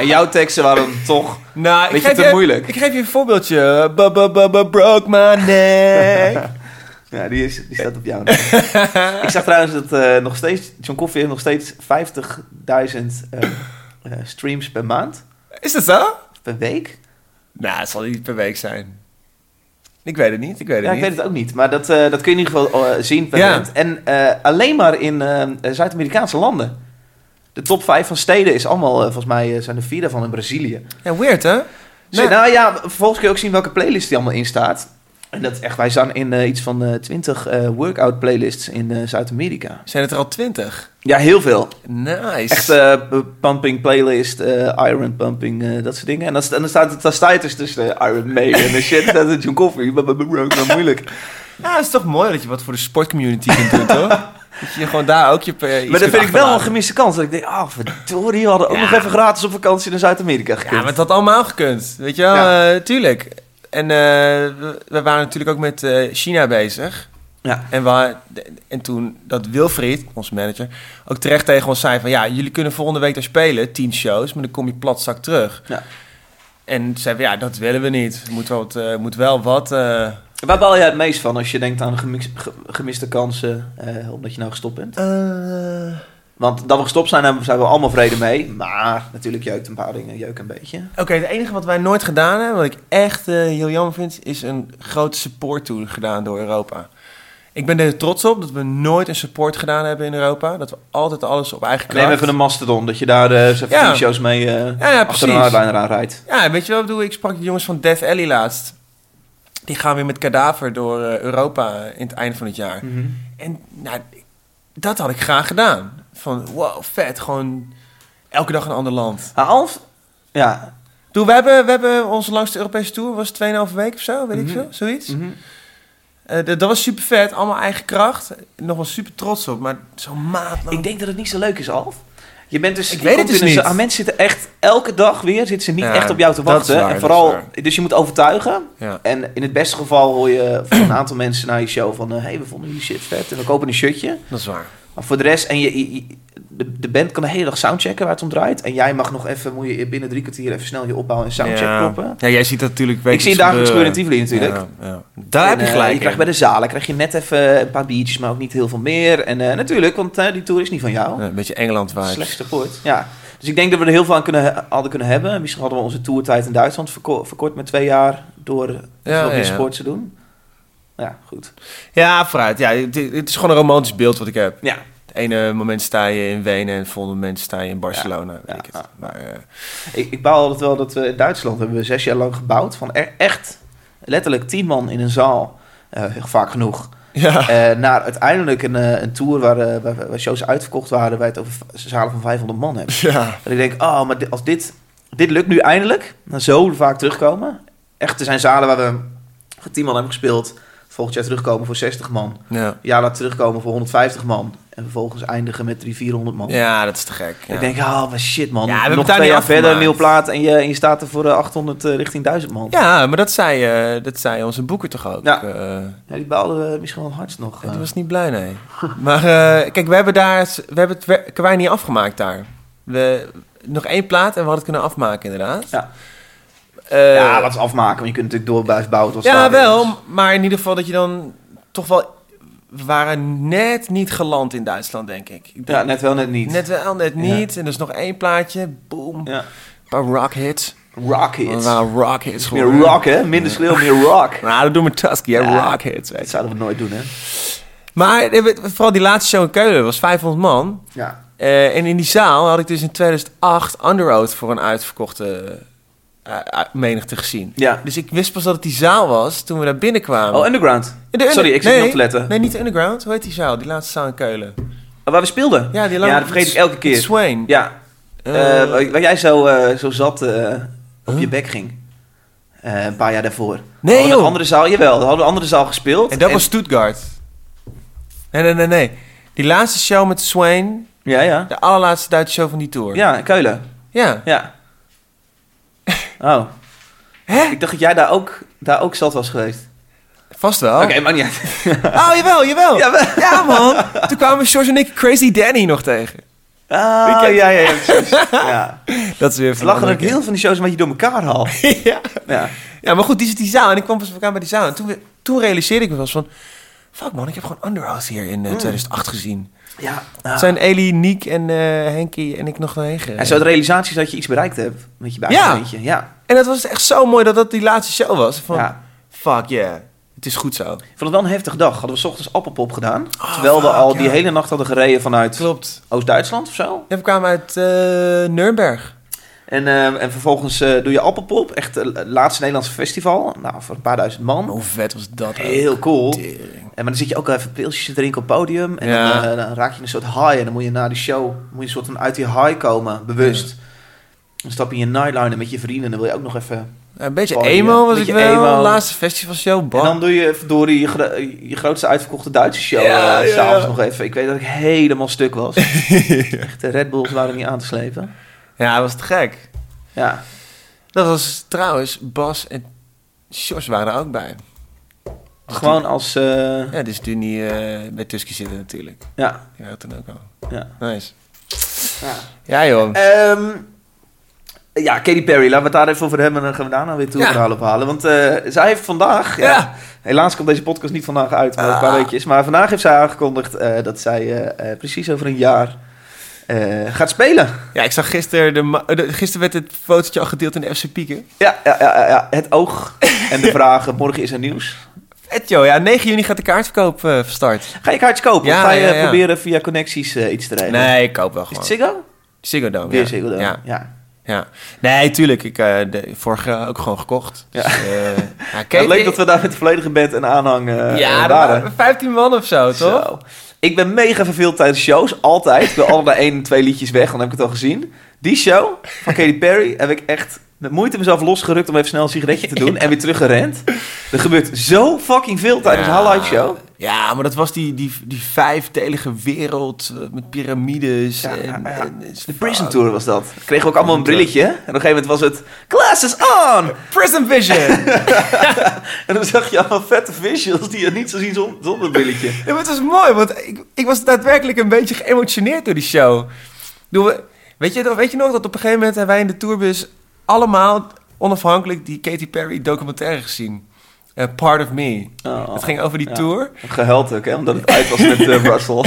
en jouw teksten waren toch... nou, ik Beetje te je, moeilijk. Ik geef je een voorbeeldje. Bu- bu- Broke my neck. *laughs* Ja, die, is, die staat op jou. *laughs* ik zag trouwens dat eh, nog steeds, John Coffee heeft nog steeds 50.000 eh, eh, streams per maand. Is dat zo? Per week? Nou, het zal niet per week zijn. Ik weet het niet, ik weet het Ja, ik niet. weet het ook niet. Maar dat, eh, dat kun je in ieder geval zien per Ja. maand. En alleen maar in Zuid-Amerikaanse landen. De top 5 van steden is allemaal, volgens mij zijn er vier daarvan in Brazilië. Ja, weird hè? Nee. Nou ja, vervolgens kun je ook zien welke playlist die allemaal in staat. En dat is echt, wij staan in eh, iets van eh 20 eh, workout playlists in eh, Zuid-Amerika. Zijn het er al twintig? Ja, heel veel. Nice. Echt eh, pumping playlist, eh, iron pumping, eh, dat soort dingen. En dan, sta- dan staat het, dan sta je dus tussen eh, Iron Maiden en shit. *laughs* Dat is John Coffee. Dat is moeilijk. Ja, het is toch mooi dat je wat voor de sportcommunity kunt doen, toch? Dat je gewoon daar ook je... eh, Maar dat vind ik wel een gemiste kans. Dat ik denk, ah, verdorie, we hadden ook nog even gratis op vakantie naar Zuid-Amerika gekund. Ja, maar het had allemaal gekund. Weet je wel? Ja. Eh, tuurlijk. En eh, we, waren natuurlijk ook met eh, China bezig. Ja. En, we, en toen dat Wilfried, onze manager, ook terecht tegen ons zei van... Ja, jullie kunnen volgende week daar spelen, tien shows, maar dan kom je platzak terug. Ja. En zeiden we, ja, dat willen we niet. Moet wel wat... moet wel wat eh, Waar baal jij het meest van als je denkt aan gemiste kansen, omdat je nou gestopt bent? Want dat we gestopt zijn, daar zijn we allemaal vrede mee. Maar natuurlijk jeukt een paar dingen, jeukt een beetje. Oké, het enige wat wij nooit gedaan hebben, wat ik echt eh, heel jammer vind, is een grote support tour gedaan door Europa. Ik ben er trots op dat we nooit een support gedaan hebben in Europa. Dat we altijd alles op eigen kracht... Neem even een mastodon, dat je daar even Ja. shows mee eh Ja, ja, achter een hardliner aan rijdt. Ja, weet je wel, wat ik bedoel, ik sprak de jongens van Death Alley laatst. Die gaan weer met Kadaver door Europa in het einde van het jaar. En nou, dat had ik graag gedaan. Van, wow, vet, gewoon elke dag een ander land. Maar Alf, ja. Doe, we hebben, we hebben onze langste Europese tour, was 2,5 weken of zo, weet ik Mhm. veel, zoiets. mhm. Eh, dat was super vet, allemaal eigen kracht. Nog wel super trots op, maar zo'n maand lang. Ik denk dat het niet zo leuk is, Alf. Je bent dus, Ik weet het dus niet. zo- ah, mensen zitten echt elke dag weer, zitten ze niet Ja, echt op jou te wachten. waar, en vooral, dus je moet overtuigen. Ja. En in het beste geval hoor je van een aantal mensen na je show van... hé, hey, we vonden jullie shit vet en we kopen een shirtje. Dat is waar. Maar voor de rest, en je, de, de band kan de hele dag soundchecken waar het om draait. En jij mag nog even, moet je binnen drie kwartier even snel je opbouw en soundcheck ja. kloppen. Ja, jij ziet dat natuurlijk Ik zie het dagelijks gebeuren in Tivoli natuurlijk. Ja, ja. Daar heb je En, eh, gelijk je krijgt bij de zalen krijg je net even een paar biertjes, maar ook niet heel veel meer. En eh, natuurlijk, want eh, die tour is niet van jou. Een beetje Engeland vibes. Slechtste poort. Ja. Dus ik denk dat we er heel veel aan kunnen, hadden kunnen hebben. Misschien hadden we onze tourtijd in Duitsland verko- verkort met twee jaar door veel meer ja. sport te doen. Ja, goed. Ja, vooruit. Ja, het, het is gewoon een romantisch beeld wat ik heb. Ja, Het ene moment sta je in Wenen en het volgende moment sta je in Barcelona. Ja, weet ja, ik het. Maar, eh, ik, ik baal altijd wel dat we in Duitsland hebben we zes jaar lang gebouwd. Van e- echt letterlijk tien man in een zaal. eh, vaak genoeg. ja. Eh, naar uiteindelijk een, een tour waar, waar, waar shows uitverkocht waren. Waar je het over zalen van 500 man hebt. ja. Dat ik denk, oh, maar dit- als dit, dit lukt nu eindelijk, na zo vaak terugkomen. Echt, er zijn zalen waar we voor 10 man hebben gespeeld. Volgend jaar terugkomen voor 60 man. Ja. Jaar later terugkomen voor 150 man. En vervolgens eindigen met 300, 400 man. ja, dat is te gek. Ja. Ik denk, oh, maar shit man. Ja, we hebben Nog twee jaar verder, een nieuw plaat. En je, en je staat er voor de 800 eh, richting 1000 man. ja, maar dat zei, eh, dat zei onze boeker toch ook. Ja. Eh, Ja, die baalden we misschien wel hardst nog. die eh. was niet blij, nee. *laughs* maar eh, kijk, we hebben daar, we hebben het karwei niet afgemaakt daar. We, nog één plaat en we hadden het kunnen afmaken inderdaad. Ja. Eh, ja, wat is afmaken? Want je kunt natuurlijk door blijven bouwen tot Ja, wel. Maar in ieder geval dat je dan toch wel... We waren net niet geland in Duitsland, denk ik. ik denk Ja, net wel, net niet. Net wel, net niet. En er is nog één plaatje. Boom. Ja. Een paar rock hits. Rock hits. rock hits Meer rock, hè? Minder schreeuw, meer rock. *laughs* Nou, dat doen we Tusky, hè. Ja. Rock hits, Dat zouden we nooit doen, hè? Maar eh, vooral die laatste show in Keulen was 500 man. Ja. Eh, en in die zaal had ik dus in 2008 Under Oath voor een uitverkochte menigte gezien. Ja. Dus ik wist pas dat het die zaal was toen we daar binnenkwamen. Oh, Underground. Under- Sorry, ik zit nee, niet op te letten. Nee, niet de Underground. Hoe heet die zaal? Die laatste zaal in Keulen. Oh, waar we speelden? Ja, die Ja, dat vergeet ik elke keer. Swain. Ja, Eh, eh, waar jij zo, eh, zo zat eh, op je bek ging. Eh, een paar jaar daarvoor. Nee, We een andere zaal, jawel. We hadden een andere zaal gespeeld. en dat was Stuttgart. Nee, nee, nee, nee. Die laatste show met Swain. Ja, ja. De allerlaatste Duitse show van die tour. Ja, Keulen. Ja. Ja. Oh. Hè? Ik dacht dat jij daar ook, daar ook zat was geweest. Vast wel. Oké, maar niet uit. *laughs* Oh, jawel, *laughs* jawel. Ja, man. Toen kwamen George en ik Crazy Danny nog tegen. Ah, ja, ja, ja. precies. *laughs* ja. Dat is weer We lachen ook heel van die shows een beetje door elkaar haal. ja. Ja. ja, maar goed, die zit die zaal. En ik kwam pas elkaar bij die zaal. En toen, toen realiseerde ik me wel eens van... Fuck man, ik heb gewoon Underoath hier in eh, 2008 gezien. Ja, Het zijn Eli, Niek en eh Henky en ik nog doorheen gereden. En zo de realisatie is dat je iets bereikt hebt met je buitenbeentje. Ja. En dat was echt zo mooi dat dat die laatste show was. Van, ja. fuck yeah, het is goed zo. Ik vond het wel een heftige dag. Hadden we 's ochtends appelpop gedaan. terwijl we al die ja. hele nacht hadden gereden vanuit. Oost-Duitsland of zo. Ja, we kwamen uit eh Nuremberg. En, eh, en vervolgens eh, doe je appelpop. Echt het laatste Nederlandse festival. Nou, voor een paar duizend man. Hoe vet was dat? ook? Heel cool. En maar dan zit je ook even pilsjes te drinken op het podium. En Ja. dan, eh, dan raak je een soort high. En dan moet je na die show moet je een soort van uit die high komen, bewust. Dan stap je in je nightliner met je vrienden. En dan wil je ook nog even... Een beetje Party, emo was beetje ik wel. emo. Laatste festivalshow. Bah. En dan doe je door je, gro- je grootste uitverkochte Duitse show. Ja, eh, S'avonds ja. nog even. Ik weet dat ik helemaal stuk was. *laughs* Echt, de Red Bulls waren niet aan te slepen. Ja, dat was te gek. Ja. Dat was trouwens, Bas en Sjors waren er ook bij. Gewoon als... eh, Ja, dus toen die eh, bij Tusky zitten natuurlijk. ja. Die waren toen ook al. Ja. Nice. Ja. Ja joh. Ehm, ja, Katy Perry, laten we het daar even over hebben en dan gaan we daarna weer toe Ja. verhaal ophalen. Want eh, zij heeft vandaag, ja, Ja. helaas komt deze podcast niet vandaag uit, maar een paar Ah. Maar vandaag heeft zij aangekondigd dat zij precies over een jaar eh, gaat spelen. Ja, ik zag gisteren, de, ma- de- gisteren werd het fotootje al gedeeld in de FC Pieken. Ja, ja, ja, ja, het oog en de vragen. Morgen is er nieuws. Vet joh, ja, 9 juni gaat de kaartverkoop eh van start. Ga je kaartjes kopen? Ja, of ga je ja, proberen via connecties eh, iets te regelen? Nee, ik koop wel Is gewoon. het Ziggo? Ziggo Dome, Weer ja. Ziggo dan. Ja, ja. ja. Nee, tuurlijk. Ik eh de vorige ook gewoon gekocht. Ja. Dus, eh, *laughs* ja, Het Kate- leuk dat we daar met de volledige band en aanhang eh Ja, eh, waren 15 man of zo, toch? Zo. Ik ben mega verveeld tijdens shows, altijd. Ik wil altijd één twee liedjes weg, dan heb ik het al gezien. Die show van Katy Perry heb ik echt met moeite mezelf losgerukt om even snel een sigaretje te doen en weer teruggerend. Er gebeurt zo fucking veel tijdens Ja. haar live show. Ja, maar dat was die, die, die vijfdelige wereld eh, met piramides. Ja, en, ja, ja. en- De Prison Tour was dat. Kregen we ook allemaal een brilletje. En op een gegeven moment was het glasses on! Prison Vision! *laughs* En dan zag je allemaal vette visuals die je niet zou zien zon- zonder het brilletje. Ja, maar het was mooi, want ik, ik was daadwerkelijk een beetje geëmotioneerd door die show. Bedoel, weet, je, weet je nog dat op een gegeven moment hebben wij in de tourbus allemaal onafhankelijk die Katy Perry documentaire gezien? Eh, Part of Me. Oh, het ging over die ja. tour. Gehuild ook, hè, omdat het uit was met eh, *laughs* Russell.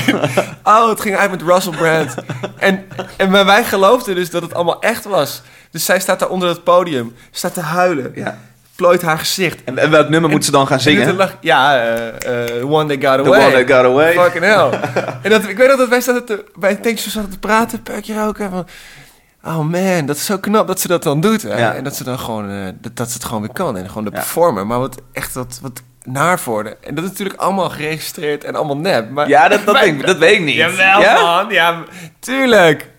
Oh, het ging uit met Russell Brand. en, en maar wij geloofden dus dat het allemaal echt was. Dus zij staat daar onder het podium, staat te huilen, ja. plooit haar gezicht. en, en welk nummer moet ze dan gaan zingen? lag- ja, eh, One That Got The Away. One That Got Away. Fucking hell. *laughs* en dat, ik weet nog dat wij zaten te, bij tankstation zaten te praten, peukje roken. Van, oh man, dat is zo knap dat ze dat dan doet. Hè? Ja. En dat ze dan gewoon, eh, dat, dat ze het gewoon weer kan. En gewoon de Ja. performer. Maar wat echt wat, wat naar voor de. En dat is natuurlijk allemaal geregistreerd en allemaal nep. Maar, Ja, dat, dat, *laughs* maar- denk ik- dat weet ik niet. Jawel Ja? man, ja, tuurlijk.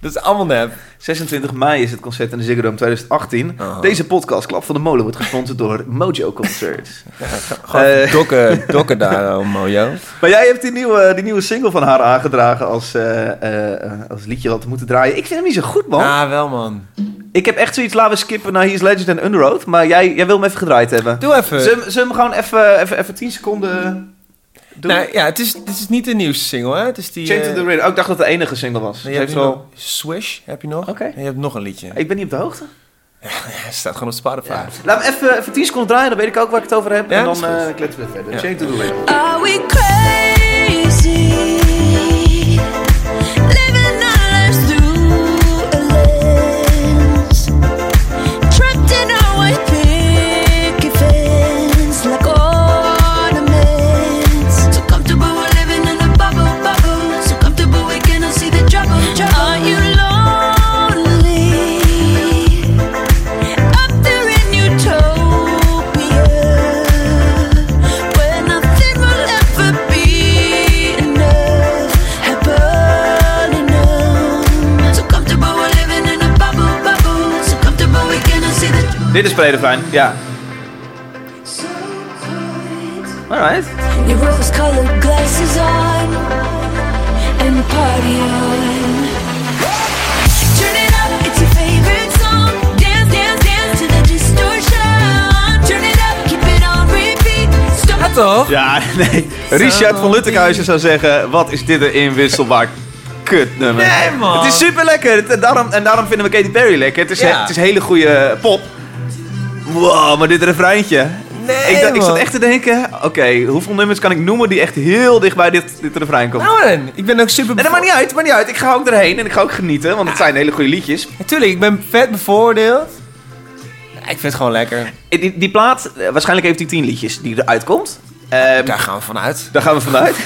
Dat is allemaal nep. 26 mei is het concert in de Ziggo Dome 2018. Aha. Deze podcast, Klap van de Molen, wordt gesponsord door Mojo Concerts. *laughs* Gewoon Eh. dokken, *laughs* dokken daar, oh, Mojo. Maar jij hebt die nieuwe, die nieuwe single van haar aangedragen als, eh, eh, eh, als liedje wat we moeten draaien. Ik vind hem niet zo goed, man. Ah, wel man. Ik heb echt zoiets, laten we skippen naar He's Legend en Under Oath. Maar jij, jij wil hem even gedraaid hebben. Doe even. Zullen we- hem gewoon even, even, even 10 seconden? Nou, ja, het is, het is niet de nieuwste single, hè? Het is die... Chain to the Rhythm. Oh, ik dacht dat het de enige single was. Je hebt wel... nog Swish, heb je nog. Oké. En je hebt nog een liedje. Ik ben niet op de hoogte. *laughs* Het staat gewoon op Spotify. Ja. Laat me even, even 10 seconden draaien, dan weet ik ook waar ik het over heb. Ja, en dan eh kletsen we verder. Ja. Chain to the Rhythm. Are we crazy? Predefijn, ja. Alright. Your rose-colored glasses on and party on. Turn it up, it's your favorite song. Dance, dance, dance to the distortion. Turn it up, keep it on repeat. Stop Ja, toch? Ja, *laughs* nee. Richard van Luttekhuizen zou zeggen, wat is dit een inwisselbaar kutnummer. Nee, man. Het is super lekker. En daarom, en daarom vinden we Katy Perry lekker. Het is, Ja. het is hele goede pop. Wow, maar dit refreintje. Nee, ik, dacht- ik zat echt te denken, oké, hoeveel nummers kan ik noemen die echt heel dicht bij dit, dit refrein komen? Nou man, ik ben ook super... Nee, dat maakt niet uit, maakt niet uit. Ik ga ook erheen en ik ga ook genieten, want het zijn hele goede liedjes. Natuurlijk, ik ben vet bevoordeeld. Ik vind het gewoon lekker. Eh, Die, die plaat, eh, waarschijnlijk heeft hij tien liedjes die eruit komt. Ehm, Daar gaan we vanuit. Daar gaan we vanuit.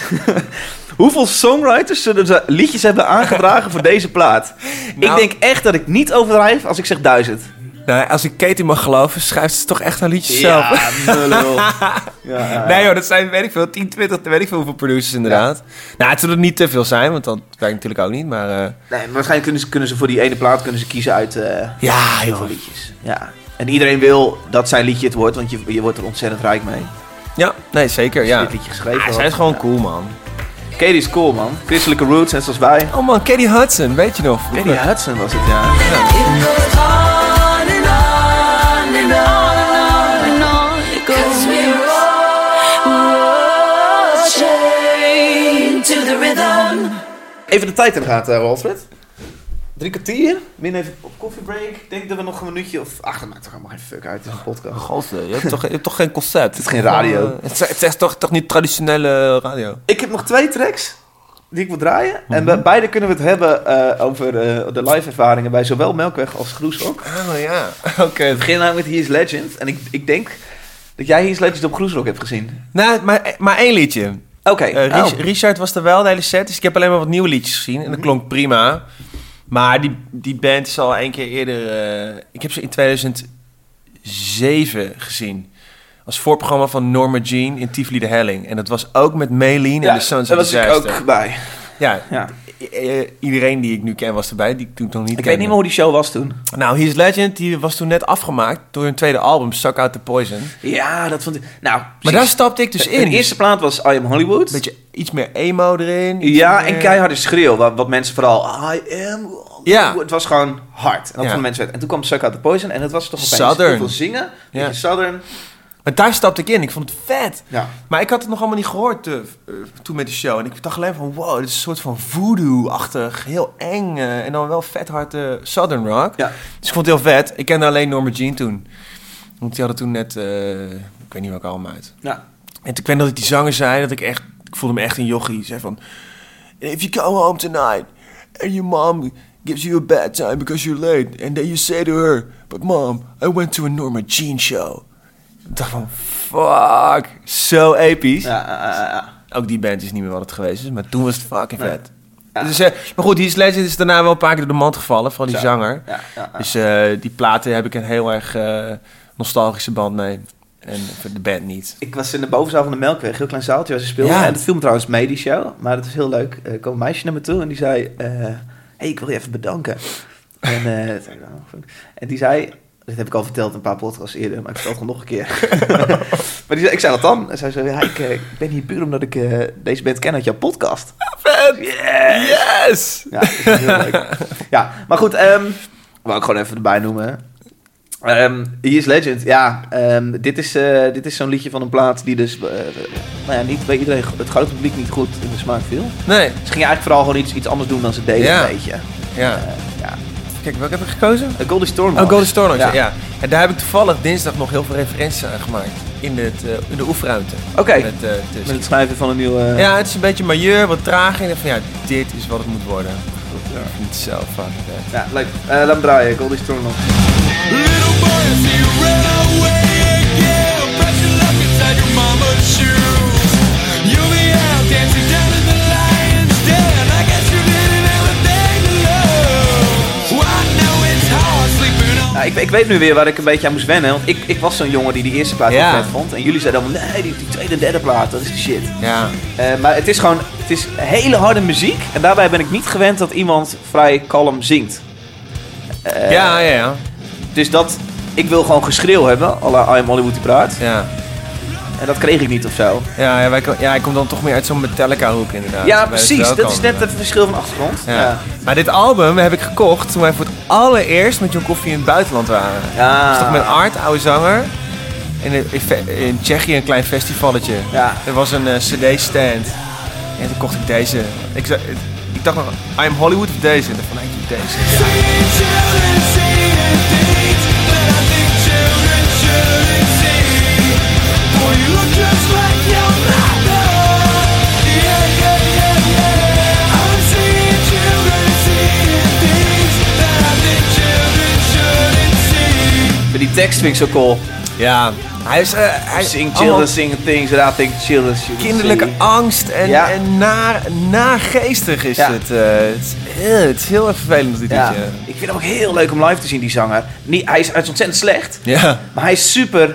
*laughs* Hoeveel songwriters zullen ze liedjes hebben aangedragen voor deze plaat? *laughs* Nou- Ik denk echt dat ik niet overdrijf als ik zeg duizend. Nou, als ik Katie mag geloven, schrijft ze toch echt haar liedjes zelf. *laughs* Ja, ja, ja. Nee joh, dat zijn, weet ik veel, 10, 20, weet ik veel hoeveel producers inderdaad. Nou, het zullen er niet te veel zijn, want dat werkt natuurlijk ook niet, maar... eh, Nee, maar waarschijnlijk kunnen ze, kunnen ze voor die ene plaat kunnen ze kiezen uit eh, ja, heel veel liedjes. Ja. En iedereen wil dat zijn liedje het wordt, want je, je wordt er ontzettend rijk mee. Ja, nee, zeker, ja. dit liedje geschreven Ah, zij is gewoon Ja. cool, man. Katie is cool, man. Christelijke roots, net zoals wij. Oh man, Katie Hudson, weet je nog? Katie Hudson was het, ja. Even de tijd in de gaten, eh, Alfred. Drie kwartier. Min even op koffiebreak. Ik denk dat we nog een minuutje of... Ach, dat maakt toch helemaal geen fuck uit. Is een podcast. Gozer, je hebt *laughs* toch, je hebt toch geen concept? Het is geen radio. Eh, Het is, het is toch, toch niet traditionele radio? Ik heb nog twee tracks die ik wil draaien. En Mhm. bij beide kunnen we het hebben eh, over de live ervaringen bij zowel Melkweg als Groesrock. Oh ja, *laughs* oké. We beginnen nou met He is Legend. En ik, ik denk dat jij He is Legend op Groesrock hebt gezien. Nou, maar, maar één liedje. Oké. Eh, oh. Rich- Richard was er wel de hele set, dus ik heb alleen maar wat nieuwe liedjes gezien. En dat klonk prima. Maar die, die band is al één keer eerder... eh, ik heb ze in 2007 gezien. Als voorprogramma van Norma Jean in Tivoli de Helling. En dat was ook met Maylene ja, en de Sons daar of was ik Disaster. ook bij. Ja, Ja. I- iedereen die ik nu ken was erbij, die ik toen nog niet Ik kende. weet niet meer hoe die show was toen. Nou, He's Legend, die was toen net afgemaakt door hun tweede album, Suck Out The Poison. Ja, dat vond ik... Nou, Maar daar stapte ik dus De- in. De eerste plaat was I Am Hollywood. Beetje iets meer emo erin. Ja, meer- en keiharde schreeuw. Wat, wat mensen vooral... I am... Ja. Het was gewoon hard. En dat Ja. vonden mensen. En toen kwam Suck Out The Poison. En het was toch opeens Southern. heel veel zingen. Ja. Southern. Maar daar stapte ik in. Ik vond het vet. Ja. Maar ik had het nog allemaal niet gehoord eh, eh, toen met de show. En ik dacht alleen van, wow, dit is een soort van voodoo-achtig. Heel eng. eh, en dan wel vet hard Southern rock. Ja. Dus ik vond het heel vet. Ik kende alleen Norma Jean toen. Want die hadden toen net, ik weet niet welke album uit. Ja. En toen ik weet dat ik die zanger zei, dat ik echt, ik voelde me echt een jochie. Zei van, if you come home tonight and your mom gives you a bad time because you're late. And then you say to her, but mom, I went to a Norma Jean show. Ik dacht van, fuck, zo episch. Ook die band is niet meer wat het geweest is, maar toen was het fucking vet. Dus, eh, maar goed, die Legend is daarna wel een paar keer door de mand gevallen, van die Zo. zanger. Dus eh, die platen heb ik een heel erg eh, nostalgische band mee. En voor de band niet. Ik was in de bovenzaal van de Melkweg, heel klein zaaltje waar ze speelden. Ja. En het viel me trouwens mee, die show. Maar het was heel leuk. Er kwam een meisje naar me toe en die zei... eh hey, ik wil je even bedanken. *laughs* En, eh, toen zei ik, "Nou, goed." en die zei... Dat heb ik al verteld een paar podcasts eerder, maar ik vertel het gewoon nog een keer. *laughs* maar die zei, ik zei wat dan? En zij zei, ja, ik, eh, ik ben hier puur omdat ik eh, deze band ken uit jouw podcast. Vet! Yes! Yes! Ja, dat is heel leuk. Ja, maar goed, ehm wou ik gewoon even erbij noemen. He is Legend, ja. ehm, dit is, eh, dit is zo'n liedje van een plaat die dus, nou ja, niet bij iedereen, het grote publiek niet goed in de smaak viel. Nee, Ze gingen eigenlijk vooral gewoon iets, iets anders doen dan ze deden, Ja. een beetje. ja. Ja. Kijk, welke heb ik gekozen? Uh, Goldie Storm. Oh, Golden Storm. Ja. Ja. En daar heb ik toevallig dinsdag nog heel veel referenties aan gemaakt. In, het, eh, in de oefenruimte. Oké, Met, eh, met het schrijven van een nieuwe... Ja, het is een beetje majeur, wat traag. En van ja, dit is wat het moet worden. Ja. Ik vind het zo fucking vet. Ja, leuk. Eh, laat hem draaien, Goldie Storm nog. Little boy, I see you run away again. Pressure left inside your mama's shoes. Ik, ik weet nu weer waar ik een beetje aan moest wennen. Want ik, ik was zo'n jongen die die eerste plaat Ja. vet vond. En jullie zeiden allemaal, nee, die, die tweede en derde plaat, dat is de shit. Ja. Eh, maar het is gewoon, het is hele harde muziek. En daarbij ben ik niet gewend dat iemand vrij kalm zingt. Eh, ja, ja, ja. Dus dat, ik wil gewoon geschreeuw hebben, à la I Am Hollywood die praat. Ja, En dat kreeg ik niet of zo. ja, ja, wij, ja ik kom dan toch meer uit zo'n Metallica hoek inderdaad. Ja, precies. Dat is net het verschil van achtergrond. Ja. Ja. Maar dit album heb ik gekocht toen wij voor het allereerst met John Koffie in het buitenland waren. Ja. Was toch met Art, oude zanger. In, in, Tsjechië een klein festivalletje. Ja. Er was een eh, cd-stand. En toen kocht ik deze. Ik, ik dacht nog, I am Hollywood of deze? En ik dacht van, nee, ik doe deze. Seeing tekst vind ik zo cool. Ja, hij is... eh, hij is Sing children, sing things I think children should Kinderlijke sing. angst en, Ja. en naar, naargeestig is Ja. het. eh, het, is heel, het is heel erg vervelend, dit Ja, ik vind hem ook heel leuk om live te zien, die zanger. Niet, hij, is, hij is ontzettend slecht, Ja. maar hij is super...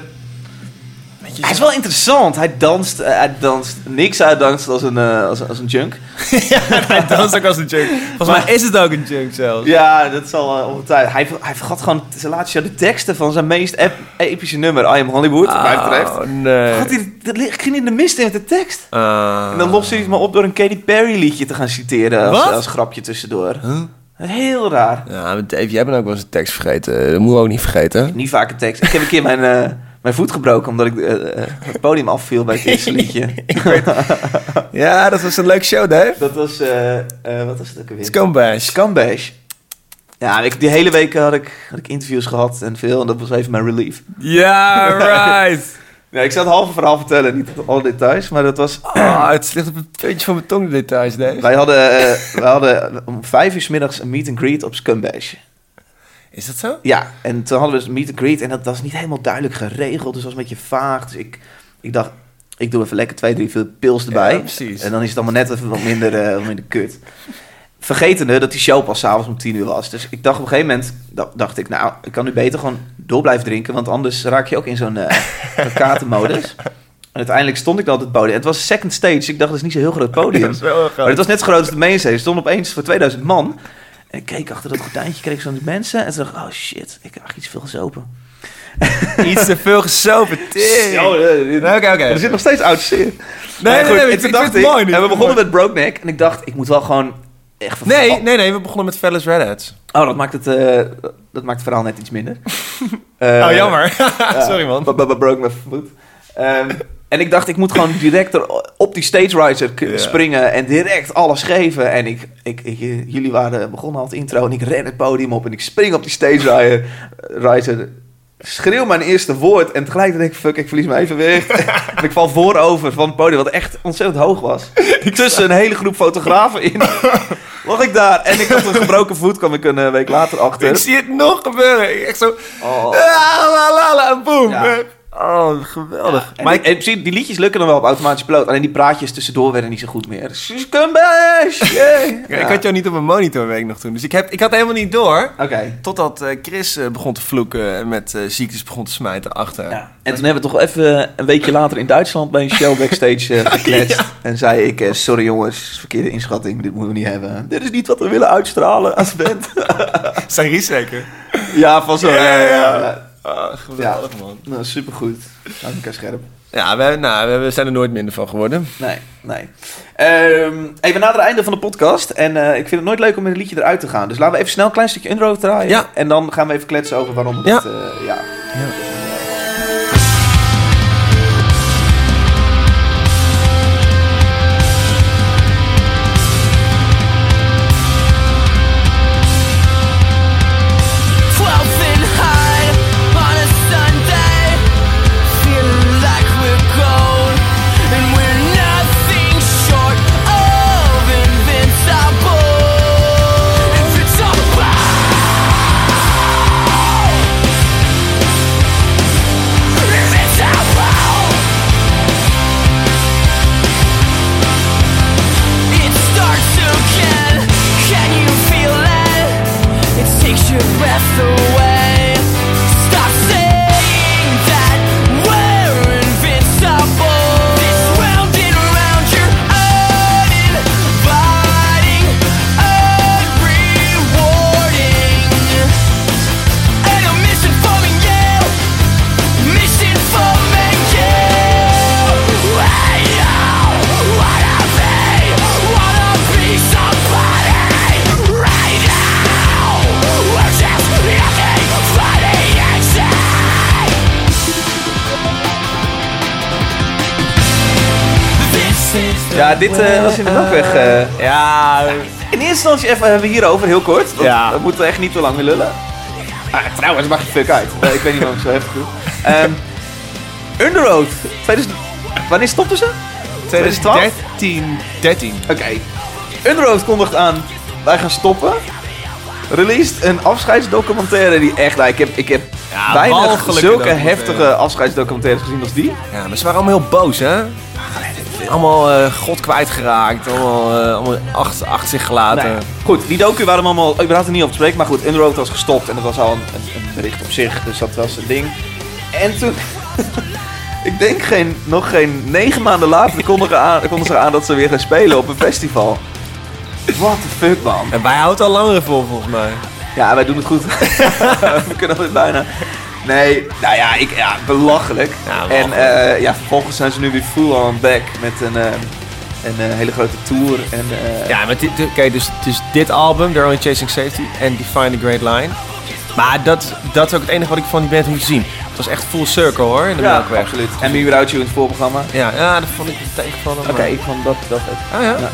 Hij is wel interessant. Hij danst, eh, hij danst niks uitdanst als een, eh, als, als een junk. *laughs* hij danst ook als een junk. Volgens mij is het ook een junk zelfs. Ja, dat is al uh, ongetwijfeld. Hij, hij vergat gewoon zijn laatste jaar de teksten van zijn meest ep- epische nummer, I Am Hollywood, wat mij betreft. Oh, nee. Hij, dat ging in de mist in met de tekst. En dan lost hij het maar op door een Katy Perry liedje te gaan citeren als, als grapje tussendoor. Heel raar. Ja, Dave, jij bent ook wel eens een tekst vergeten. Dat moeten we ook niet vergeten. Niet vaak een tekst. Ik heb een keer mijn, mijn voet gebroken omdat ik eh, eh, het podium afviel bij het eerste *laughs* liedje. Ja, dat was een leuke show, Dave. Dat was, eh, wat was het ook alweer? Scumbash. Scumbash. Ja, ik, die hele week had ik, had ik interviews gehad en veel. En dat was even mijn relief. Ja, *laughs* right. Ja, ik zal het halve verhaal vertellen, niet alle details. Maar dat was... Oh, het ligt op het puntje van mijn tong, de details, Dave. Wij hadden, wij hadden om vijf uur 's middags een meet and greet op Scumbash. Is dat zo? Ja, en toen hadden we dus meet and greet. En dat was niet helemaal duidelijk geregeld. Dus dat was een beetje vaag. Dus ik, ik dacht, ik doe even lekker twee, drie veel pils erbij. Ja, precies. En dan is het allemaal net even wat minder, eh, wat minder kut. Vergetende dat die show pas s'avonds om tien uur was. Dus ik dacht op een gegeven moment, da- dacht ik, nou, ik kan nu beter gewoon door blijven drinken. Want anders raak je ook in zo'n zo'n *laughs* katermodus. En uiteindelijk stond ik dan op het podium. Het was second stage. dus Ik dacht, dat is niet zo'n heel groot podium. *laughs* Dat is wel heel Maar het was net zo groot als de mainstage. Er stonden opeens voor 2000 man. En ik keek achter dat gordijntje, kreeg ik zo'n mensen. En toen dacht ik, oh shit, ik heb eigenlijk iets veel gezopen. *laughs* Iets te veel gesopen. Oké, oké. Er zit nog steeds oud zeer. Nee, nee, nee, ik- dacht het ik- mooi nu. En we begonnen met Broke Neck. En ik dacht, ik moet wel gewoon echt... Nee, nee, nee. We begonnen met Fellas Redheads. Oh, dat maakt het, eh, dat maakt het verhaal net iets minder. *laughs* Eh, oh, jammer. *laughs* ja, Sorry, man. Broke mijn voet. Ehm, en ik dacht, ik moet gewoon direct er op die stage riser Ja. springen en direct alles geven. En ik, ik, ik- jullie waren begonnen al het intro en ik ren het podium op en ik spring op die stage riser, riser schreeuw mijn eerste woord en tegelijkertijd denk ik, fuck, ik verlies mijn evenwicht. *laughs* en ik val voorover van het podium, wat echt ontzettend hoog was. *laughs* Tussen een hele groep fotografen in. *laughs* lag ik daar en ik had een gebroken voet, kwam ik een eh, week later achter. Ik zie het nog gebeuren. Ik Echt zo... Oh. La, la, la, boom. Ja. Geweldig. En, maar die, en precies, die liedjes lukken dan wel op automatische piloot. Alleen die praatjes tussendoor werden niet zo goed meer. Scumbash! *laughs* Yeah. ik, ik had jou niet op mijn monitor, weet ik nog toen. Dus ik, heb, ik had helemaal niet door. Oké. Totdat eh, Chris eh, begon te vloeken en met eh, ziektes begon te smijten achter. Ja. En toen hebben we toch wel even een weekje later in Duitsland bij een show backstage eh, *laughs* gekletst. En zei ik, sorry jongens, verkeerde inschatting, dit moeten we niet hebben. Dit is niet wat we willen uitstralen als band. *laughs* Zijn Ries zeker? ja, van zo. Ja, ja, ja. Ah, geweldig, man. Nou, supergoed. Hou elkaar scherp. Ja, we, nou, we, zijn er nooit minder van geworden. Nee, nee. Ehm even naar het einde van de podcast. En eh, ik vind het nooit leuk om met een liedje eruit te gaan. Dus laten we even snel een klein stukje Underoath draaien. Ja. En dan gaan we even kletsen over waarom we Ja. dat... eh, ja. Twelfth Ja, dit eh, was in de melkweg. eh. Ja, in eerste instantie even hebben we hierover, heel kort. Want Ja. We moeten echt niet te lang meer lullen. Ah, trouwens, mag je fuck uit. *laughs* Ik weet niet waarom ik zo heftig doe. Underoath. 2000 Wanneer stopten ze? 2012? 13. 13. Oké. Underoath kondigt aan, wij gaan stoppen. Released een afscheidsdocumentaire die echt, nou, ik heb, ik heb Ja, weinig zulke heftige afscheidsdocumentaires gezien als die. Ja, maar ze waren allemaal heel boos, hè? Allemaal eh, God kwijtgeraakt. Allemaal, eh, allemaal achter, achter zich gelaten. Nee. Goed, die docu waren allemaal überhaupt er niet op te spreken. Maar goed, Underworld was gestopt en dat was al een, een, een bericht op zich. Dus dat was een ding. En toen... *laughs* ik denk geen, nog geen negen maanden later konden ze, aan, konden ze aan dat ze weer gaan spelen op een festival. What the fuck, man. En wij houden het al langer vol, volgens mij. Ja, wij doen het goed. *laughs* We kunnen het bijna. Nee, nou ja, ik, ja belachelijk. Ja, en eh, ja, vervolgens zijn ze nu weer full on back met een, eh, een eh, hele grote tour. En, Ja, maar dit, oké, dus, dus dit album, They're Only Chasing Safety en Define the Great Line. Maar dat, dat is ook het enige wat ik van die band heb gezien. Het was echt full circle hoor, in de ja, Melkweg. absoluut. En Without You in het voorprogramma. Ja, ja, dat vond ik tegenvallen. Oké, ik vond dat, dat het. Ah ja? Ja.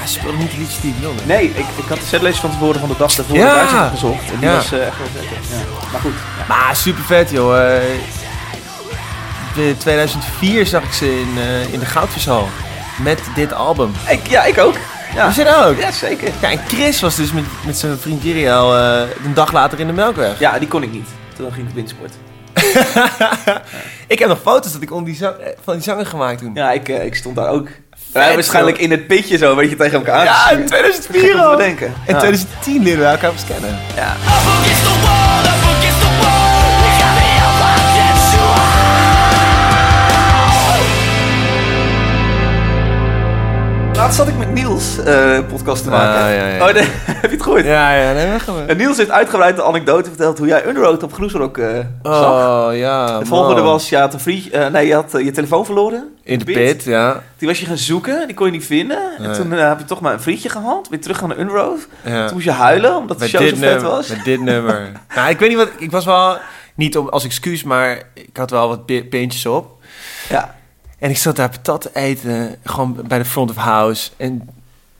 Hij speelde niet. Nee, ik, ik had de setlist van tevoren van de dag daarvoor Ja. gezocht. En die Ja. was eh, echt wel vet. Ja. Maar goed. ja. Maar super vet joh. Eh, de 2004 zag ik ze in, eh, in de Goudvishal. Met dit album. Ik, ja, ik ook. Ja, Was je ook? ja zeker. Ja, en Chris was dus met, met zijn vriend eh een dag later in de Melkweg. Ja, die kon ik niet. Toen ging ik windsport. *laughs* Ik heb nog foto's dat ik onder die van die zanger gemaakt toen. Ja, ik, ik stond daar ook. Ja, waarschijnlijk in het pitje zo, weet je, tegen elkaar Ja, aangestuurd. in 2004 Gek om te al. In Ja. 2010 leren we elkaar pas kennen. Ja. Laatst zat ik met Niels eh, een podcast te maken. Ah, ja, ja. Oh, nee, *laughs* heb je het gehoord? Ja, ja, nee, we gaan En Niels heeft uitgebreid de anekdote verteld hoe jij Underroad op Groesrock eh zag. Oh, ja. Het volgende man. was, je had, een vriend, eh, nee, je had je telefoon verloren. In de pit, ja. Die was je gaan zoeken, die kon je niet vinden. En toen heb je toch maar een vriendje gehad, weer terug naar Underroad. ja. Toen moest je huilen, omdat de Met show zo vet nummer, was. met dit nummer. *laughs* nou, ik weet niet wat... Ik was wel... Niet om, als excuus, maar ik had wel wat pi- pintjes op. Ja. En ik zat daar patat te eten. Gewoon bij de front of house. En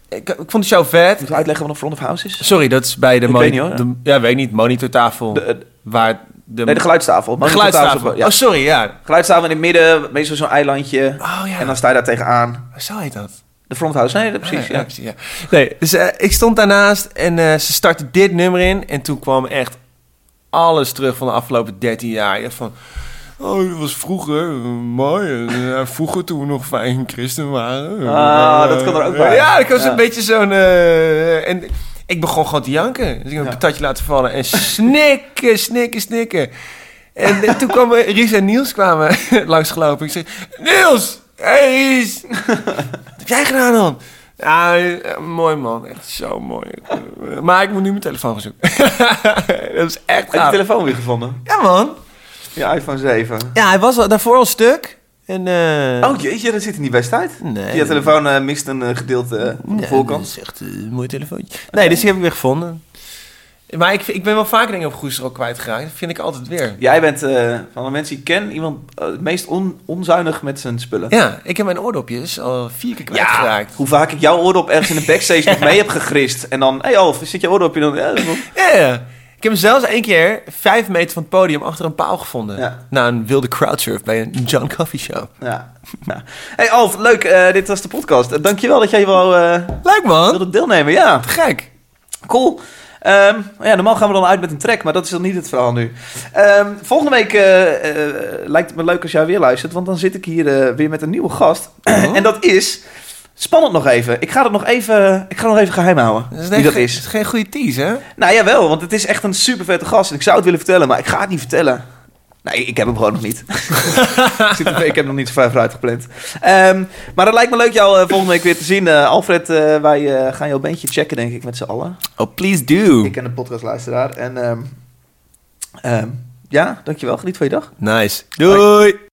ik, ik vond de show vet. Moet je uitleggen wat een front of house is? Sorry, dat is bij de... Ik weet niet, hoor. de- ja, weet ik niet. Monitortafel. De, eh, waar de... nee, de geluidstafel. de geluidstafel. Ja. Oh, sorry, ja. Geluidstafel in het midden, meestal zo'n eilandje. Oh, ja. En dan sta je daar tegenaan. Zo heet dat. De front house, nee, precies. Ah, ja, precies. Nee, dus eh, ik stond daarnaast en eh, ze startte dit nummer in. En toen kwam echt alles terug van de afgelopen 13 jaar. Ja, van, oh, dat was vroeger mooi. Vroeger toen we nog fijn christen waren. Ah, dat kan er ook bij. Ja, ik was een beetje zo'n... eh, en ik begon gewoon te janken. Dus ik heb een patatje laten vallen en snikken, snikken, snikken. En toen kwamen Ries en Niels kwamen *laughs* langsgelopen. Ik zei, Niels! Hey Ries! Wat heb jij gedaan dan? Ja, eh, mooi man. Echt zo mooi. Maar ik moet nu mijn telefoon gaan zoeken. *laughs* dat is echt Heb je gaaf. telefoon weer gevonden? Ja man. Je iPhone 7. Ja, hij was al, daarvoor al stuk. En, eh, Oh jeetje, dat ziet er niet best uit. Nee. Je telefoon eh, mist een eh, gedeelte van de voorkant. Dat is echt een mooi telefoontje. Nee, dus die heb ik weer gevonden. Maar ik, ik ben wel vaker dingen op Goesterok kwijtgeraakt. Dat vind ik altijd weer. Jij bent van de mensen die ik ken iemand het meest on- onzuinig met zijn spullen. Ja, ik heb mijn oordopjes al vier keer kwijtgeraakt. hoe vaak ik jouw oordop ergens in de backstage *laughs* nog mee heb gegrist. En dan, hé hey Alf, zit je oordopje dan? Ja, Ja, ja. Ik heb hem zelfs één keer vijf meter van het podium achter een paal gevonden. Ja. Na een wilde crowdsurf bij een John Coffee Show. ja. ja. hey Alf, leuk. eh, dit was de podcast. Uh, dankjewel dat jij wel eh, Leuk man. wilde deelnemen. Ja, Gek. cool. Ehm, ja, normaal gaan we dan uit met een track, maar dat is dan niet het verhaal nu. Ehm, volgende week eh, eh, lijkt het me leuk als jij weer luistert, want dan zit ik hier eh, weer met een nieuwe gast. *clears throat* en dat is, spannend nog even, ik ga het nog even, ik ga het nog even geheim houden, Dat is, wie dat is. dat is geen goede tease, hè? Nou jawel, want het is echt een super vette gast en ik zou het willen vertellen, maar ik ga het niet vertellen. Nee, ik heb hem gewoon nog niet. *laughs* ik, zit er- ik heb hem nog niet zo ver vooruit gepland. Ehm, maar het lijkt me leuk jou eh, volgende week weer te zien. Eh, Alfred, eh, wij gaan jouw bandje checken, denk ik, met z'n allen. Oh, please do. Ik ken de podcastluisteraar. En ehm, ehm, ja, dankjewel. Geniet van je dag. Nice. Doei.